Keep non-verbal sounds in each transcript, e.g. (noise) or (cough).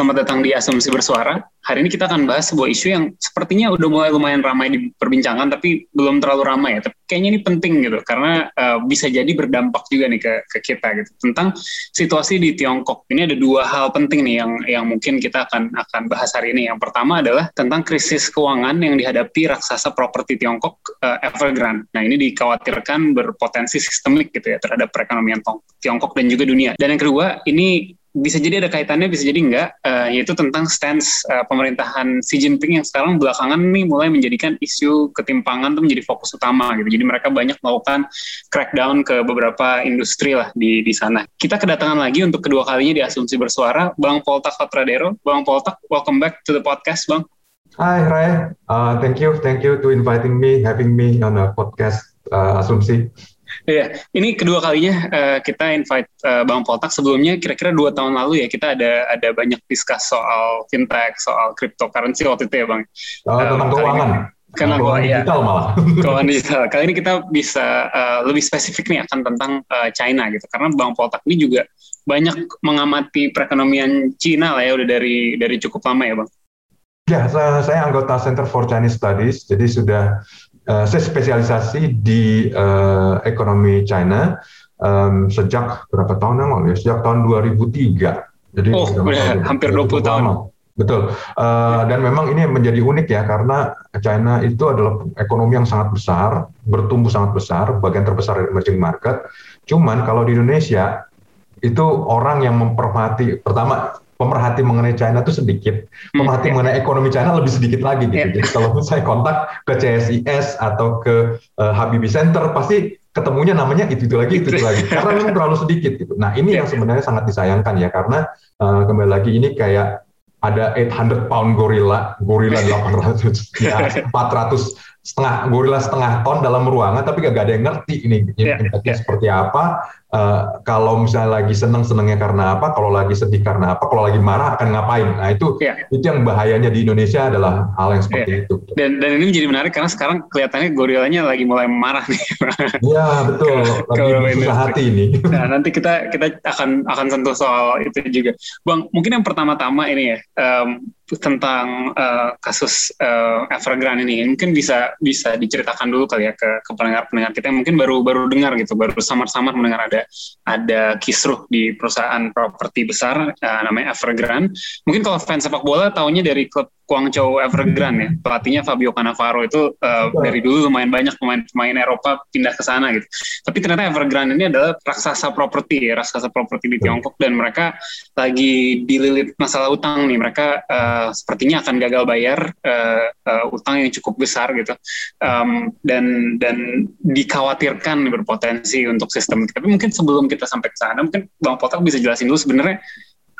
Selamat datang di Asumsi Bersuara. Hari ini kita akan bahas sebuah isu yang sepertinya udah mulai lumayan ramai diperbincangkan, tapi belum terlalu ramai ya. Tapi kayaknya ini penting gitu, karena uh, bisa jadi berdampak juga nih ke, ke kita gitu. Tentang situasi di Tiongkok. Ini ada dua hal penting nih yang yang mungkin kita akan akan bahas hari ini. Yang pertama adalah tentang krisis keuangan yang dihadapi raksasa properti Tiongkok uh, Evergrande. Nah ini dikhawatirkan berpotensi sistemik gitu ya terhadap perekonomian Tiongkok dan juga dunia. Dan yang kedua, ini bisa jadi ada kaitannya, bisa jadi enggak, uh, yaitu tentang stance uh, pemerintahan Xi Jinping yang sekarang belakangan nih mulai menjadikan isu ketimpangan itu menjadi fokus utama gitu. Jadi mereka banyak melakukan crackdown ke beberapa industri lah di di sana. Kita kedatangan lagi untuk kedua kalinya di Asumsi Bersuara, Bang Poltak Fatradero. Bang Poltak, welcome back to the podcast, Bang. Hai Ray, uh, thank you, thank you to inviting me, having me on a podcast uh, Asumsi. Iya, ini kedua kalinya uh, kita invite uh, Bang Poltak. Sebelumnya kira-kira dua tahun lalu ya kita ada ada banyak diskus soal fintech, soal cryptocurrency waktu itu ya Bang. Oh, uh, tentang keuangan. Karena keuangan ya, digital malah. (laughs) Keuangan digital. Kali ini kita bisa uh, lebih spesifik nih akan tentang uh, China gitu. Karena Bang Poltak ini juga banyak mengamati perekonomian Cina lah ya udah dari dari cukup lama ya Bang. Ya, saya anggota Center for Chinese Studies, jadi sudah uh, saya spesialisasi di uh, ekonomi China um, sejak berapa tahun yang lalu ya? Sejak tahun 2003. Jadi oh, sudah hampir 20 tahun. Lama. Betul. Uh, dan memang ini menjadi unik ya karena China itu adalah ekonomi yang sangat besar, bertumbuh sangat besar, bagian terbesar dari emerging market. Cuman kalau di Indonesia itu orang yang memperhati pertama pemerhati mengenai China itu sedikit, hmm, pemerhati hmm, mengenai ekonomi China lebih sedikit lagi gitu. Yeah. Jadi kalau (laughs) saya kontak ke CSIS atau ke uh, Habibie Center pasti ketemunya namanya itu itu lagi itu itu lagi karena memang terlalu sedikit gitu. Nah ini yang sebenarnya sangat disayangkan ya karena uh, kembali lagi ini kayak ada 800 pound gorilla, gorilla (laughs) 800, ya 400 setengah gorila setengah ton dalam ruangan tapi gak ada yang ngerti ini yeah, yeah. seperti apa. Uh, kalau misalnya lagi seneng senengnya karena apa kalau lagi sedih karena apa kalau lagi marah akan ngapain? Nah itu yeah. itu yang bahayanya di Indonesia adalah hal yang seperti yeah. itu. Dan dan ini menjadi menarik karena sekarang kelihatannya gorilanya lagi mulai marah nih. (laughs) Iya betul. Lagi susah hati ini. (laughs) Nah nanti kita kita akan akan sentuh soal itu juga. Bang mungkin yang pertama-tama ini ya um, tentang uh, kasus uh, Evergrande ini. Mungkin bisa bisa diceritakan dulu kali ya ke, ke pendengar-pendengar kita yang mungkin baru baru dengar gitu baru samar-samar mendengar ada ada kisruh di perusahaan properti besar uh, namanya Evergrande. Mungkin kalau fans sepak bola tahunya dari klub Guangzhou Evergrande ya. Pelatihnya Fabio Cannavaro itu uh, dari dulu lumayan banyak pemain-pemain Eropa pindah ke sana gitu. Tapi ternyata Evergrande ini adalah raksasa properti ya raksasa properti di Tiongkok. Dan mereka lagi dililit masalah utang nih. Mereka uh, sepertinya akan gagal bayar uh, uh, utang yang cukup besar gitu. Um, dan dan dikhawatirkan berpotensi untuk sistem. Tapi mungkin sebelum kita sampai ke sana mungkin Bang Potak bisa jelasin dulu sebenarnya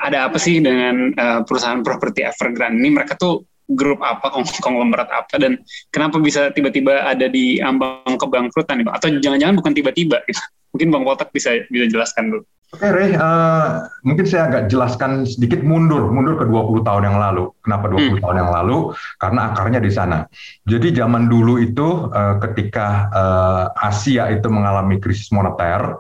ada apa sih dengan uh, perusahaan properti Evergrande ini mereka tuh grup apa konglomerat apa dan kenapa bisa tiba-tiba ada di ambang kebangkrutan atau jangan-jangan bukan tiba-tiba gitu. (laughs) mungkin bang Kotak bisa bisa jelaskan dulu Oke, okay, Ray, uh, mungkin saya agak jelaskan sedikit mundur, mundur ke 20 tahun yang lalu. Kenapa 20 hmm. tahun yang lalu? Karena akarnya di sana. Jadi zaman dulu itu uh, ketika uh, Asia itu mengalami krisis moneter,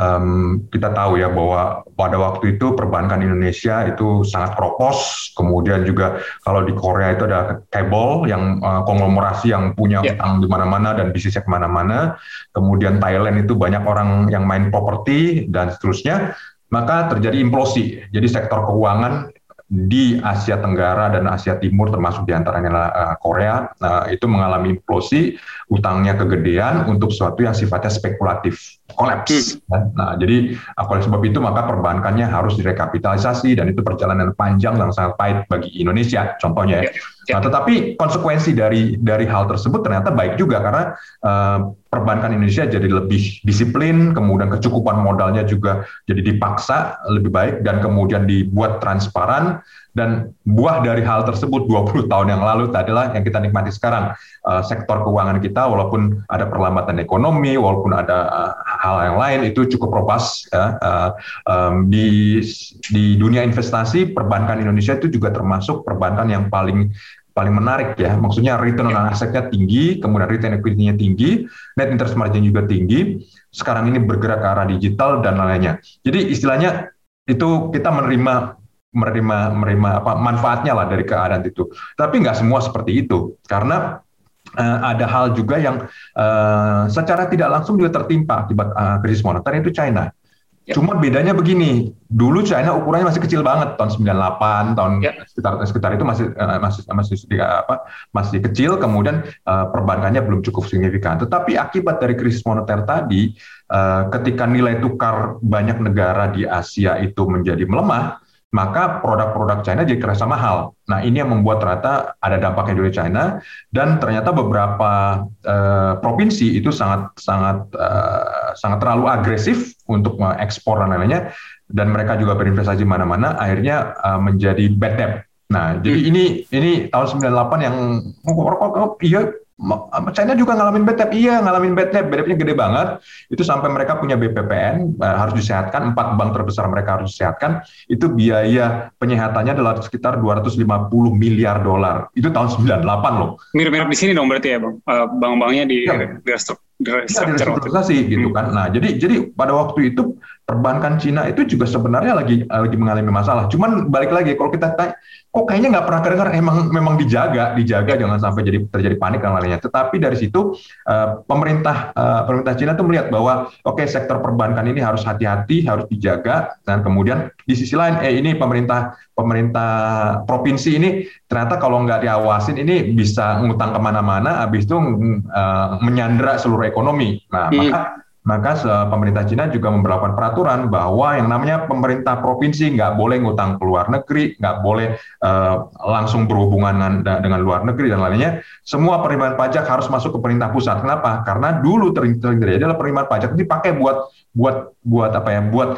um, kita tahu ya bahwa pada waktu itu perbankan Indonesia itu sangat kropos. Kemudian juga kalau di Korea itu ada cable yang uh, konglomerasi yang punya yeah. utang di mana-mana dan bisnisnya ke mana-mana. Kemudian Thailand itu banyak orang yang main properti dan seterusnya. Maka terjadi implosi. Jadi sektor keuangan di Asia Tenggara dan Asia Timur termasuk di antaranya uh, Korea uh, itu mengalami implosi utangnya kegedean untuk sesuatu yang sifatnya spekulatif kolaps. Hmm. Nah, jadi oleh sebab itu maka perbankannya harus direkapitalisasi dan itu perjalanan panjang dan sangat pahit bagi Indonesia contohnya. Ya. Ya. Nah, tetapi konsekuensi dari dari hal tersebut ternyata baik juga karena uh, perbankan Indonesia jadi lebih disiplin, kemudian kecukupan modalnya juga jadi dipaksa lebih baik dan kemudian dibuat transparan Dan buah dari hal tersebut 20 tahun yang lalu adalah yang kita nikmati sekarang. Uh, sektor keuangan kita walaupun ada perlambatan ekonomi, walaupun ada uh, hal yang lain itu cukup robust ya. Uh, um, di di dunia investasi perbankan Indonesia itu juga termasuk perbankan yang paling paling menarik ya. Maksudnya return on asetnya tinggi, kemudian return equity-nya tinggi, net interest margin juga tinggi. Sekarang ini bergerak ke arah digital dan lainnya. Jadi istilahnya itu kita menerima menerima menerima apa manfaatnya lah dari keadaan itu. Tapi nggak semua seperti itu karena uh, ada hal juga yang uh, secara tidak langsung juga tertimpa akibat uh, krisis moneter itu China. Ya. Cuma bedanya begini, dulu China ukurannya masih kecil banget tahun 98, tahun ya. sekitar sekitar itu masih uh, masih masih apa masih kecil, kemudian uh, perbankannya belum cukup signifikan. Tetapi akibat dari krisis moneter tadi, uh, ketika nilai tukar banyak negara di Asia itu menjadi melemah, maka produk-produk China jadi kerasa mahal. Nah ini yang membuat ternyata ada dampaknya dari China dan ternyata beberapa uh, provinsi itu sangat sangat uh, sangat terlalu agresif untuk mengekspor dan lainnya dan mereka juga berinvestasi mana-mana akhirnya uh, menjadi bad debt. Nah jadi hmm. ini ini tahun 98 yang oh, oh, oh, iya China juga ngalamin bad debt, iya ngalamin bad debt, bad gede banget. Itu sampai mereka punya BPPN uh, harus disehatkan, empat bank terbesar mereka harus disehatkan. Itu biaya penyehatannya adalah sekitar 250 miliar dolar. Itu tahun 98 loh. Mirip-mirip di sini dong berarti ya bang, uh, bank-banknya di ya. restrukturisasi ya, gitu hmm. kan. Nah jadi jadi pada waktu itu perbankan Cina itu juga sebenarnya lagi lagi mengalami masalah. Cuman balik lagi kalau kita tanya kok kayaknya nggak pernah kedengar emang memang dijaga dijaga jangan sampai jadi terjadi panik dan lainnya tetapi dari situ uh, pemerintah uh, pemerintah Cina tuh melihat bahwa oke okay, sektor perbankan ini harus hati-hati harus dijaga dan kemudian di sisi lain eh ini pemerintah pemerintah provinsi ini ternyata kalau nggak diawasin ini bisa ngutang ke mana-mana habis itu uh, menyandra seluruh ekonomi nah hmm. maka maka pemerintah Cina juga memperlakukan peraturan bahwa yang namanya pemerintah provinsi nggak boleh ngutang ke luar negeri, nggak boleh uh, langsung berhubungan dengan, luar negeri dan lainnya. Semua penerimaan pajak harus masuk ke pemerintah pusat. Kenapa? Karena dulu terjadi adalah penerimaan pajak dipakai buat buat buat apa ya? Buat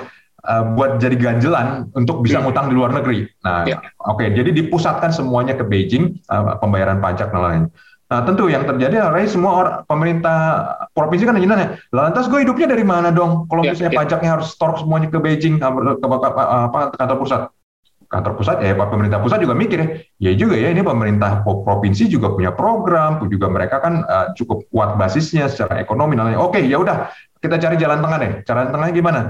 uh, buat jadi ganjelan untuk bisa yeah. ngutang di luar negeri. Nah, yeah. oke, okay, jadi dipusatkan semuanya ke Beijing uh, pembayaran pajak dan lain-lain. Nah, tentu yang terjadi adalah semua orang pemerintah provinsi kan nanya, lantas gue hidupnya dari mana dong? Kalau ya, misalnya ya. pajaknya harus store semuanya ke Beijing, ke, ke, ke, ke apa, kantor pusat. Kantor pusat ya Pak pemerintah pusat juga mikir ya, ya juga ya ini pemerintah provinsi juga punya program, juga mereka kan uh, cukup kuat basisnya secara ekonomi. Nah, Oke, ya udah kita cari jalan tengah deh. Jalan tengahnya gimana?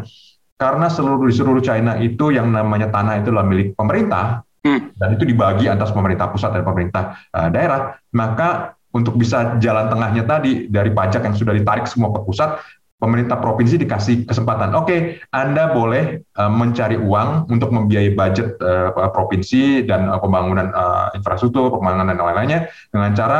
Karena seluruh di seluruh China itu yang namanya tanah itu adalah milik pemerintah, hmm. dan itu dibagi antara pemerintah pusat dan pemerintah uh, daerah, maka untuk bisa jalan tengahnya tadi dari pajak yang sudah ditarik semua ke pusat, pemerintah provinsi dikasih kesempatan. Oke, okay, Anda boleh uh, mencari uang untuk membiayai budget uh, provinsi dan uh, pembangunan uh, infrastruktur, pembangunan dan lain-lainnya dengan cara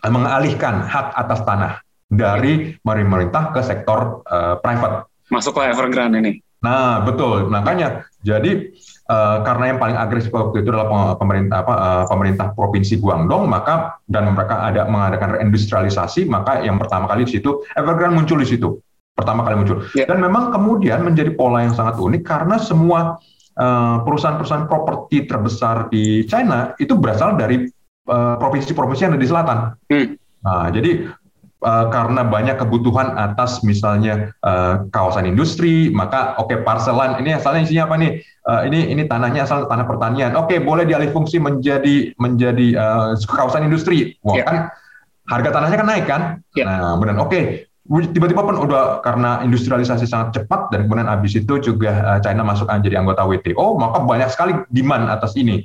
uh, mengalihkan hak atas tanah dari pemerintah ke sektor uh, private. Masuklah Evergrande ini. Nah, betul. Makanya jadi uh, karena yang paling agresif waktu itu adalah pemerintah apa uh, pemerintah provinsi Guangdong, maka dan mereka ada mengadakan reindustrialisasi, maka yang pertama kali di situ Evergrande muncul di situ. Pertama kali muncul. Yeah. Dan memang kemudian menjadi pola yang sangat unik karena semua uh, perusahaan-perusahaan properti terbesar di China itu berasal dari provinsi-provinsi yang ada di selatan. Hmm. Nah, jadi uh, karena banyak kebutuhan atas misalnya uh, kawasan industri, maka oke okay, parselan ini asalnya isinya apa nih? Uh, ini ini tanahnya asal tanah pertanian. Oke, okay, boleh dialih fungsi menjadi menjadi uh, kawasan industri. Wah, yeah. kan harga tanahnya kan naik kan? Yeah. Nah, kemudian oke, okay, tiba-tiba pun udah karena industrialisasi sangat cepat dan kemudian habis itu juga China masuk jadi anggota WTO, maka banyak sekali demand atas ini.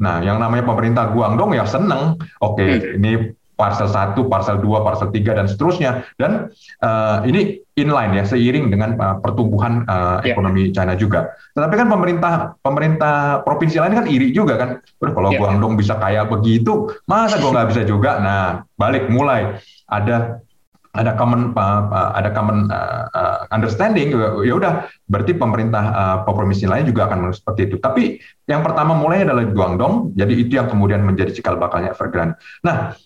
Nah, yang namanya pemerintah Guangdong ya seneng. Oke, okay, hmm. ini parcel 1, parcel 2, parcel 3 dan seterusnya. Dan uh, ini inline ya seiring dengan uh, pertumbuhan uh, yeah. ekonomi China juga. Tetapi kan pemerintah pemerintah provinsi lain kan iri juga kan. Kalau yeah. Guangdong bisa kayak begitu, masa gua nggak bisa juga? Nah, balik mulai ada ada common uh, ada common uh, understanding ya udah berarti pemerintah uh, provinsi lain juga akan seperti itu. Tapi yang pertama mulai adalah Guangdong, jadi itu yang kemudian menjadi cikal bakalnya Evergrande. Nah,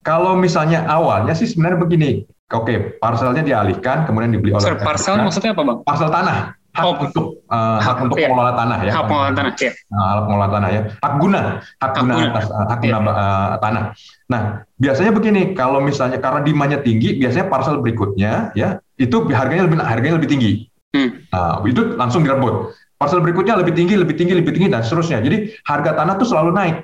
kalau misalnya awalnya sih sebenarnya begini, oke, parcelnya dialihkan, kemudian dibeli oleh. Sorry, parcel maksudnya apa bang? Parcel tanah, hak oh, untuk uh, hak, hak untuk iya. pengelola tanah ya. Hak pengelola tanah, ya. Nah, hak pengelola tanah ya. Hak guna, hak, hak guna, guna atas uh, hak guna iya. uh, tanah. Nah, biasanya begini, kalau misalnya karena demandnya tinggi, biasanya parcel berikutnya ya itu harganya lebih harganya lebih tinggi. Hmm. Nah, itu langsung direbut. Parcel berikutnya lebih tinggi, lebih tinggi, lebih tinggi dan seterusnya. Jadi harga tanah tuh selalu naik.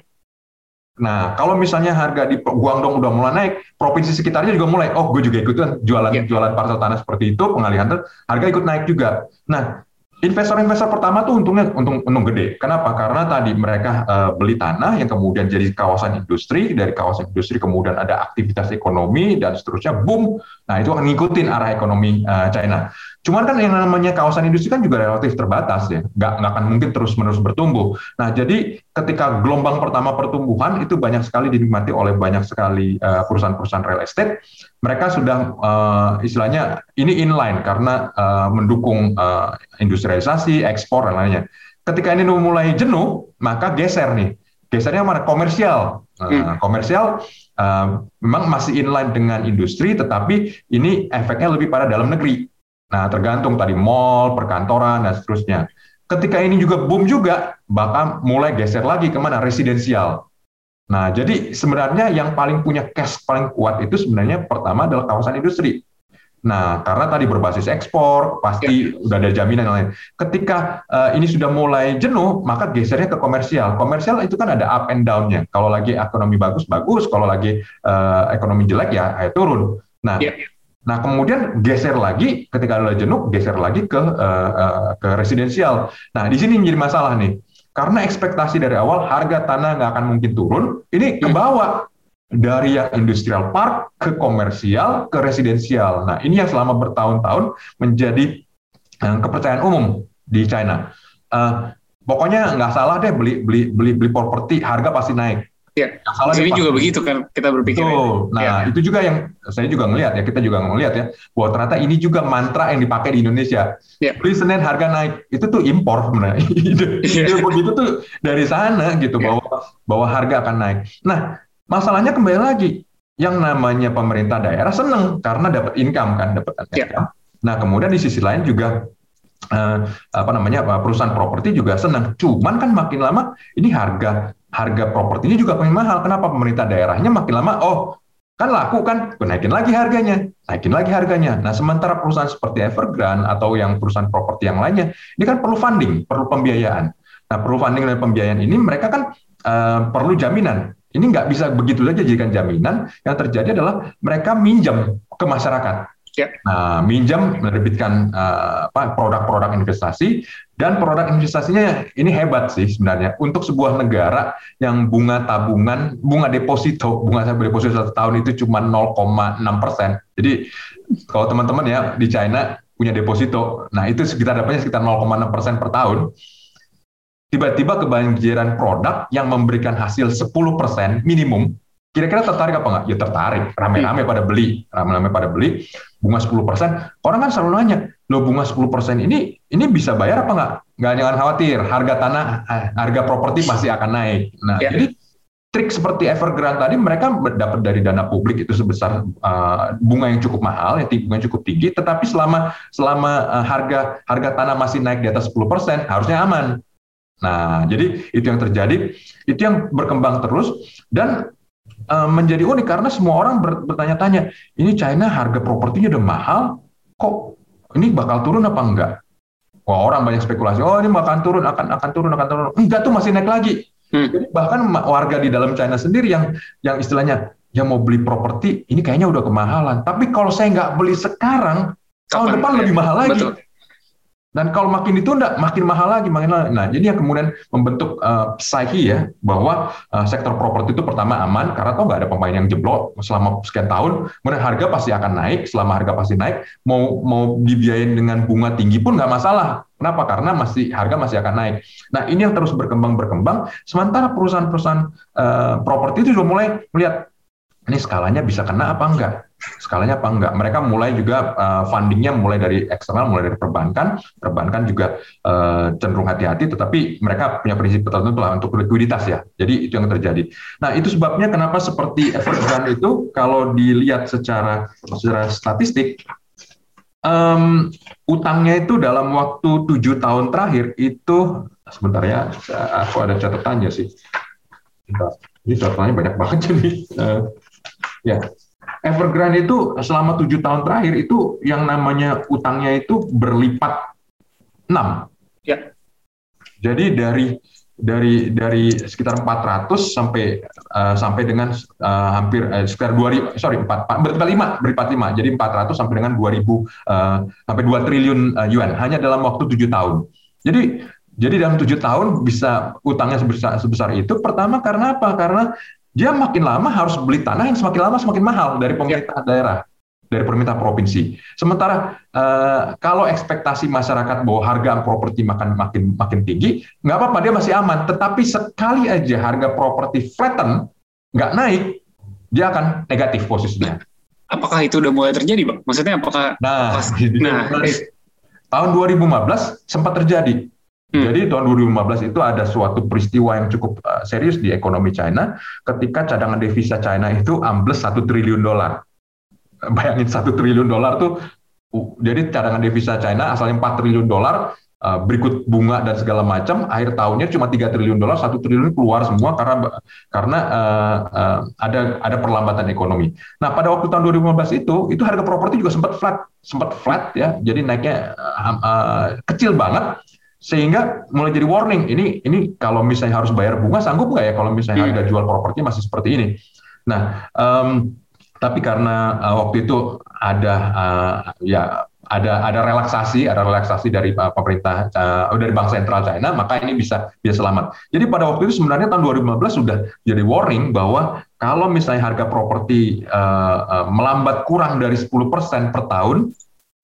Nah, kalau misalnya harga di Guangdong udah mulai naik, provinsi sekitarnya juga mulai, oh gue juga ikutan jualan yeah. jualan parcel tanah seperti itu, pengalihan harga ikut naik juga. Nah, investor-investor pertama tuh untungnya untung untung gede. Kenapa? Karena tadi mereka uh, beli tanah yang kemudian jadi kawasan industri, dari kawasan industri kemudian ada aktivitas ekonomi dan seterusnya boom. Nah, itu akan ngikutin arah ekonomi uh, China. Cuman kan yang namanya kawasan industri kan juga relatif terbatas ya, nggak, nggak akan mungkin terus-menerus bertumbuh. Nah, jadi ketika gelombang pertama pertumbuhan itu banyak sekali dinikmati oleh banyak sekali uh, perusahaan-perusahaan real estate, mereka sudah uh, istilahnya ini inline karena uh, mendukung uh, industrialisasi, ekspor dan lainnya. Ketika ini mulai jenuh, maka geser nih, gesernya mana komersial. Uh, komersial uh, memang masih inline dengan industri, tetapi ini efeknya lebih pada dalam negeri Nah, tergantung tadi mall, perkantoran, dan seterusnya. Ketika ini juga boom juga, bahkan mulai geser lagi ke mana? Residensial. Nah, jadi sebenarnya yang paling punya cash paling kuat itu sebenarnya pertama adalah kawasan industri. Nah, karena tadi berbasis ekspor, pasti ya. udah ada jaminan lain. Ketika uh, ini sudah mulai jenuh, maka gesernya ke komersial. Komersial itu kan ada up and down-nya. Kalau lagi ekonomi bagus, bagus. Kalau lagi uh, ekonomi jelek, ya, ya turun. Nah, ya. Nah, kemudian geser lagi ketika ada jenuh, geser lagi ke uh, uh, ke residensial. Nah, di sini menjadi masalah nih. Karena ekspektasi dari awal harga tanah nggak akan mungkin turun, ini ke bawah dari yang industrial park ke komersial ke residensial. Nah, ini yang selama bertahun-tahun menjadi uh, kepercayaan umum di China. Uh, pokoknya nggak salah deh beli beli beli beli properti harga pasti naik. Ya, salah ini juga begitu kan kita berpikir. Betul. Nah, ya. itu juga yang saya juga ngelihat ya, kita juga ngelihat ya, bahwa ternyata ini juga mantra yang dipakai di Indonesia. Ya. Beli Senin harga naik, itu tuh impor sebenarnya. (laughs) ya. begitu tuh dari sana gitu ya. bahwa bahwa harga akan naik. Nah, masalahnya kembali lagi, yang namanya pemerintah daerah seneng karena dapat income kan, dapat ya. income. Nah, kemudian di sisi lain juga Uh, apa namanya perusahaan properti juga senang. Cuman kan makin lama ini harga harga propertinya juga makin mahal. Kenapa pemerintah daerahnya makin lama, oh kan laku kan, naikin lagi harganya, naikin lagi harganya. Nah sementara perusahaan seperti Evergrande atau yang perusahaan properti yang lainnya, ini kan perlu funding, perlu pembiayaan. Nah perlu funding dan pembiayaan ini mereka kan uh, perlu jaminan. Ini nggak bisa begitu saja jadikan jaminan. Yang terjadi adalah mereka minjam ke masyarakat. Ya. Nah, minjam menerbitkan uh, produk-produk investasi dan produk investasinya ini hebat sih sebenarnya untuk sebuah negara yang bunga tabungan, bunga deposito, bunga deposito satu tahun itu cuma 0,6 persen. Jadi kalau teman-teman ya di China punya deposito, nah itu sekitar dapatnya sekitar 0,6 persen per tahun. Tiba-tiba kebanjiran produk yang memberikan hasil 10 persen minimum Kira-kira tertarik apa nggak? Ya tertarik. Rame-rame pada beli. Rame-rame pada beli. Bunga 10%. Orang kan selalu nanya, lo bunga 10% ini ini bisa bayar apa nggak? Nggak jangan khawatir. Harga tanah, eh, harga properti pasti akan naik. Nah, ya. jadi trik seperti Evergrande tadi mereka dapat dari dana publik itu sebesar uh, bunga yang cukup mahal, ya bunga yang cukup tinggi, tetapi selama selama uh, harga harga tanah masih naik di atas 10%, harusnya aman. Nah, jadi itu yang terjadi, itu yang berkembang terus dan Eh, menjadi unik karena semua orang bertanya-tanya, ini China harga propertinya udah mahal, kok ini bakal turun apa enggak? Wah orang banyak spekulasi, oh ini bakal turun, akan akan turun, akan turun. Enggak tuh masih naik lagi. Hmm. Jadi bahkan warga di dalam China sendiri yang yang istilahnya yang mau beli properti ini kayaknya udah kemahalan. Tapi kalau saya nggak beli sekarang, tahun depan ya? lebih mahal lagi. Betul. Dan kalau makin ditunda, makin mahal lagi, makin mahal. Nah, jadi yang kemudian membentuk uh, psyche ya bahwa uh, sektor properti itu pertama aman karena toh nggak ada pemain yang jeblok selama sekian tahun. Kemudian harga pasti akan naik. Selama harga pasti naik, mau mau dibiayain dengan bunga tinggi pun nggak masalah. Kenapa? Karena masih harga masih akan naik. Nah, ini yang terus berkembang berkembang. Sementara perusahaan-perusahaan uh, properti itu sudah mulai melihat ini skalanya bisa kena apa enggak skalanya apa enggak. Mereka mulai juga uh, fundingnya mulai dari eksternal, mulai dari perbankan. Perbankan juga uh, cenderung hati-hati, tetapi mereka punya prinsip tertentu lah untuk likuiditas ya. Jadi itu yang terjadi. Nah itu sebabnya kenapa seperti Evergrande itu kalau dilihat secara secara statistik um, utangnya itu dalam waktu tujuh tahun terakhir itu sebentar ya, aku ada catatannya sih. Ini catatannya banyak banget (laughs) jadi. Uh, ya, Evergrande itu selama tujuh tahun terakhir itu yang namanya utangnya itu berlipat enam. Ya. Jadi dari dari dari sekitar 400 sampai uh, sampai dengan uh, hampir uh, sekitar 2000 sorry 4, 4 berlipat 5 berlipat 5 jadi 400 sampai dengan 2000 uh, sampai 2 triliun uh, yuan hanya dalam waktu tujuh tahun. Jadi jadi dalam tujuh tahun bisa utangnya sebesar sebesar itu pertama karena apa? Karena dia makin lama harus beli tanah yang semakin lama semakin mahal dari pemerintah ya. daerah, dari pemerintah provinsi. Sementara uh, kalau ekspektasi masyarakat bahwa harga properti makin makin makin tinggi, nggak apa-apa dia masih aman. Tetapi sekali aja harga properti flatten, nggak naik, dia akan negatif posisinya. Apakah itu udah mulai terjadi, bang? Maksudnya apakah? Nah, pas, nah, tahun 2015 sempat terjadi Hmm. Jadi tahun 2015 itu ada suatu peristiwa yang cukup uh, serius di ekonomi China ketika cadangan devisa China itu ambles satu triliun dolar. Bayangin satu triliun dolar tuh, uh, jadi cadangan devisa China asalnya 4 triliun dolar, uh, berikut bunga dan segala macam, akhir tahunnya cuma 3 triliun dolar, satu triliun keluar semua karena karena uh, uh, ada ada perlambatan ekonomi. Nah pada waktu tahun 2015 itu, itu harga properti juga sempat flat, sempat flat ya, jadi naiknya uh, uh, kecil banget sehingga mulai jadi warning ini ini kalau misalnya harus bayar bunga sanggup nggak ya kalau misalnya harga hmm. jual properti masih seperti ini nah um, tapi karena uh, waktu itu ada uh, ya ada ada relaksasi ada relaksasi dari uh, pemerintah uh, dari bank sentral China maka ini bisa bisa selamat jadi pada waktu itu sebenarnya tahun 2015 sudah jadi warning bahwa kalau misalnya harga properti uh, uh, melambat kurang dari 10% per tahun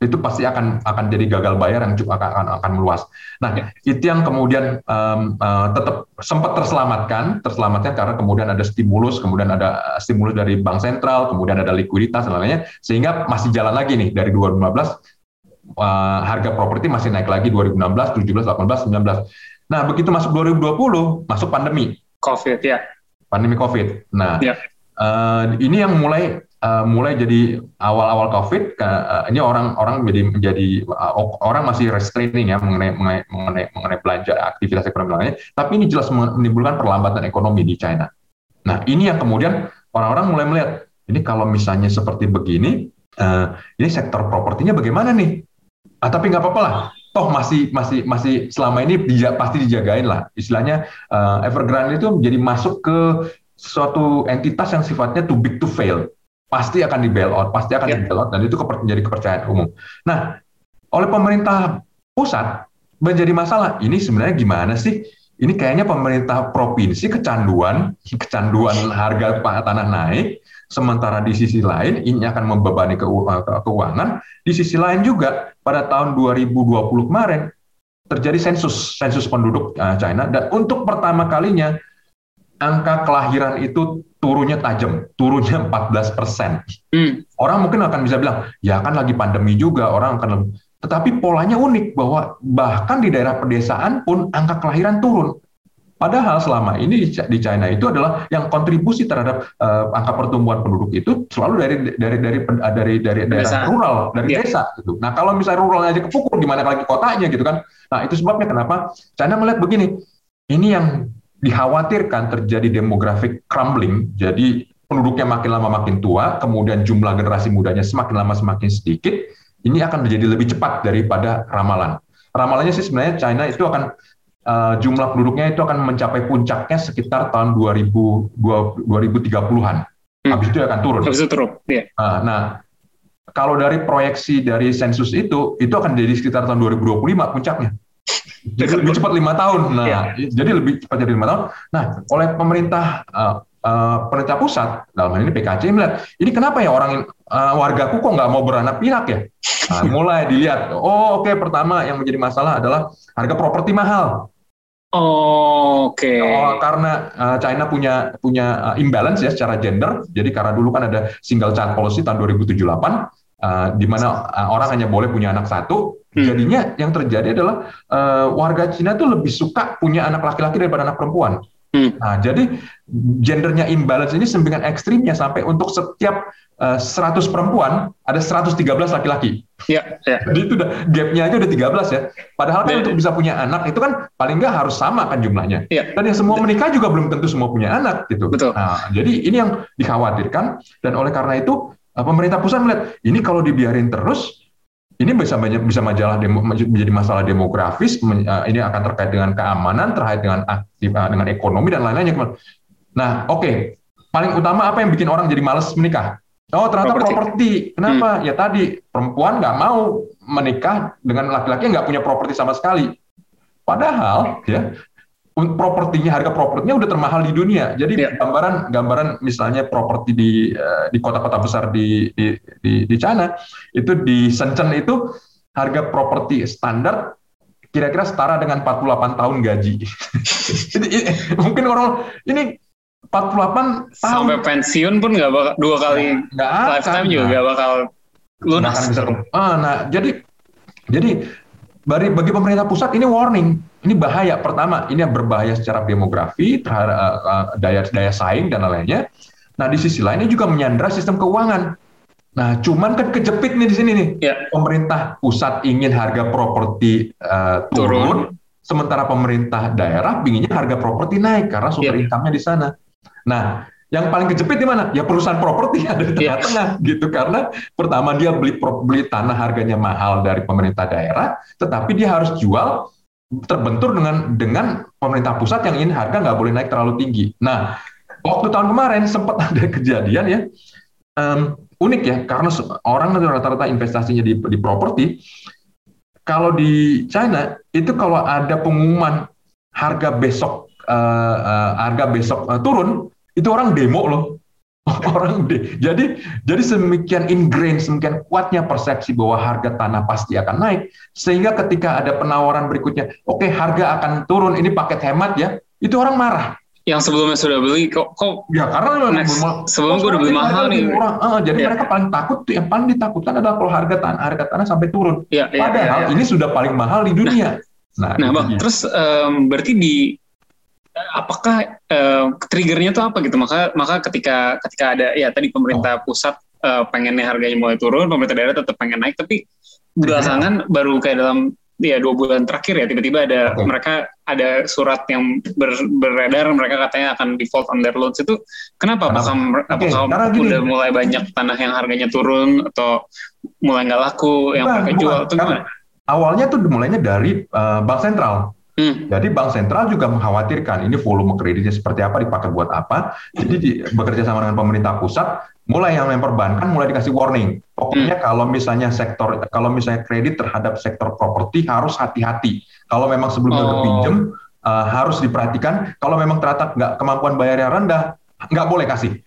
itu pasti akan akan jadi gagal bayar yang cukup akan akan, akan meluas. Nah, ya. itu yang kemudian um, uh, tetap sempat terselamatkan, terselamatkan karena kemudian ada stimulus, kemudian ada stimulus dari bank sentral, kemudian ada likuiditas dan lainnya, sehingga masih jalan lagi nih dari 2015 uh, harga properti masih naik lagi 2016, 17, 18, 19. Nah, begitu masuk 2020, masuk pandemi. COVID ya. Pandemi COVID. Nah, ya. uh, ini yang mulai uh, mulai jadi awal-awal COVID, uh, ini orang-orang menjadi menjadi uh, orang masih restraining ya mengenai mengenai mengenai, mengenai belanja aktivitas ekonomi lainnya, tapi ini jelas menimbulkan perlambatan ekonomi di China. Nah, ini yang kemudian orang-orang mulai melihat ini kalau misalnya seperti begini, uh, ini sektor propertinya bagaimana nih? Ah, tapi nggak apa-apa lah, toh masih masih masih selama ini dija, pasti dijagain lah. Istilahnya uh, Evergrande itu menjadi masuk ke suatu entitas yang sifatnya too big to fail pasti akan di bailout, pasti akan yeah. di bailout dan itu menjadi kepercayaan umum. Nah, oleh pemerintah pusat menjadi masalah. Ini sebenarnya gimana sih? Ini kayaknya pemerintah provinsi kecanduan, kecanduan harga tanah naik, sementara di sisi lain ini akan membebani ke, ke, keuangan. Di sisi lain juga pada tahun 2020 kemarin terjadi sensus sensus penduduk uh, China dan untuk pertama kalinya angka kelahiran itu turunnya tajam, turunnya 14 persen. Hmm. Orang mungkin akan bisa bilang, ya kan lagi pandemi juga, orang akan tetapi polanya unik bahwa bahkan di daerah pedesaan pun angka kelahiran turun. Padahal selama ini di China itu adalah yang kontribusi terhadap uh, angka pertumbuhan penduduk itu selalu dari dari dari dari dari daerah rural, dari yeah. desa gitu. Nah, kalau misalnya ruralnya aja kepukul gimana lagi kotanya gitu kan. Nah, itu sebabnya kenapa China melihat begini. Ini yang dikhawatirkan terjadi demographic crumbling, jadi penduduknya makin lama makin tua, kemudian jumlah generasi mudanya semakin lama semakin sedikit, ini akan menjadi lebih cepat daripada ramalan. Ramalannya sih sebenarnya China itu akan uh, jumlah penduduknya itu akan mencapai puncaknya sekitar tahun 2000, 2030-an. Hmm. Habis itu akan turun. Habis itu turun. Yeah. Uh, nah, kalau dari proyeksi dari sensus itu, itu akan jadi sekitar tahun 2025 puncaknya. Jadi lebih cepat lima tahun. Nah, ya. jadi lebih cepat jadi lima tahun. Nah, oleh pemerintah uh, uh, pemerintah pusat dalam hal ini PKC melihat ini kenapa ya orang uh, wargaku kok nggak mau beranak pinak ya? Nah, (laughs) mulai dilihat. Oh, oke. Okay, pertama yang menjadi masalah adalah harga properti mahal. Oh, oke. Okay. Oh, karena uh, China punya punya uh, imbalance ya secara gender. Jadi karena dulu kan ada single child policy tahun 2078 uh, di mana uh, orang hanya boleh punya anak satu Hmm. Jadinya yang terjadi adalah uh, warga Cina tuh lebih suka punya anak laki-laki daripada anak perempuan. Hmm. Nah, jadi gendernya imbalance ini sembingan ekstrimnya sampai untuk setiap uh, eh, 100 perempuan ada 113 laki-laki. Ya, ya. Jadi itu udah gapnya aja udah 13 ya. Padahal kan ya. untuk bisa punya anak itu kan paling nggak harus sama kan jumlahnya. Ya. Dan yang semua menikah juga belum tentu semua punya anak gitu. Betul. Nah, jadi ini yang dikhawatirkan dan oleh karena itu eh, pemerintah pusat melihat ini kalau dibiarin terus ini bisa banyak bisa majalah demo, menjadi masalah demografis eh, ini akan terkait dengan keamanan terkait dengan aktif, eh, dengan ekonomi dan lain-lainnya. Nah, oke. Okay. Paling utama apa yang bikin orang jadi males menikah? Oh ternyata properti. Kenapa? Hmm. Ya tadi perempuan nggak mau menikah dengan laki-laki yang nggak punya properti sama sekali. Padahal ya propertinya harga propertinya udah termahal di dunia. Jadi yeah. gambaran gambaran misalnya properti di eh, di kota-kota besar di, di di di China itu di Shenzhen itu harga properti standar kira-kira setara dengan 48 tahun gaji. (laughs) mungkin orang ini 48 tahun. Sampai pensiun pun nggak bakal dua kali nggak lifetime juga nggak bakal lunas. Bisa, ah, nah, jadi jadi bagi, bagi pemerintah pusat ini warning, ini bahaya. Pertama, ini berbahaya secara demografi terhadap uh, daya daya saing dan lainnya. Nah, di sisi lainnya juga menyandra sistem keuangan. Nah, cuman kan kejepit nih di sini nih. Ya. Pemerintah pusat ingin harga properti uh, turun, turun, sementara pemerintah daerah inginnya harga properti naik karena sumber ya. income-nya di sana. Nah, yang paling kejepit di mana? Ya perusahaan properti ada di iya. tengah-tengah yeah. gitu karena pertama dia beli beli tanah harganya mahal dari pemerintah daerah, tetapi dia harus jual terbentur dengan dengan pemerintah pusat yang ingin harga nggak boleh naik terlalu tinggi. Nah, waktu tahun kemarin sempat (laughs) ada kejadian ya um, unik ya karena orang rata-rata investasinya di di properti. Kalau di China itu kalau ada pengumuman harga besok uh, uh, harga besok uh, turun, itu orang demo loh. (laughs) orang de jadi jadi semikian ingrain semikian kuatnya persepsi bahwa harga tanah pasti akan naik sehingga ketika ada penawaran berikutnya oke okay, harga akan turun ini paket hemat ya itu orang marah yang sebelumnya sudah beli kok kok ya karena next, sebelum gue udah beli mahal nih murah. Uh, jadi yeah. mereka paling takut tuh yang paling ditakutkan adalah kalau harga tanah harga tanah sampai turun yeah, yeah, padahal yeah, yeah. ini sudah paling mahal di dunia nah, nah, nah bang terus um, berarti di apakah uh, triggernya tuh apa gitu maka maka ketika ketika ada ya tadi pemerintah pusat uh, pengennya harganya mulai turun pemerintah daerah tetap pengen naik tapi belakangan baru kayak dalam ya dua bulan terakhir ya tiba-tiba ada okay. mereka ada surat yang ber, beredar mereka katanya akan default on their loans itu kenapa apakah okay. apakah gini, udah mulai banyak tanah yang harganya turun atau mulai nggak laku yang mereka jual atau gimana? Awalnya tuh mulainya dari uh, bank sentral Hmm. Jadi bank sentral juga mengkhawatirkan ini volume kreditnya seperti apa, dipakai buat apa. Jadi di, bekerja sama dengan pemerintah pusat, mulai yang memperbankan mulai dikasih warning. Pokoknya hmm. kalau misalnya sektor, kalau misalnya kredit terhadap sektor properti harus hati-hati. Kalau memang sebelumnya oh. udah pinjem uh, harus diperhatikan. Kalau memang ternyata nggak kemampuan bayarnya rendah, nggak boleh kasih.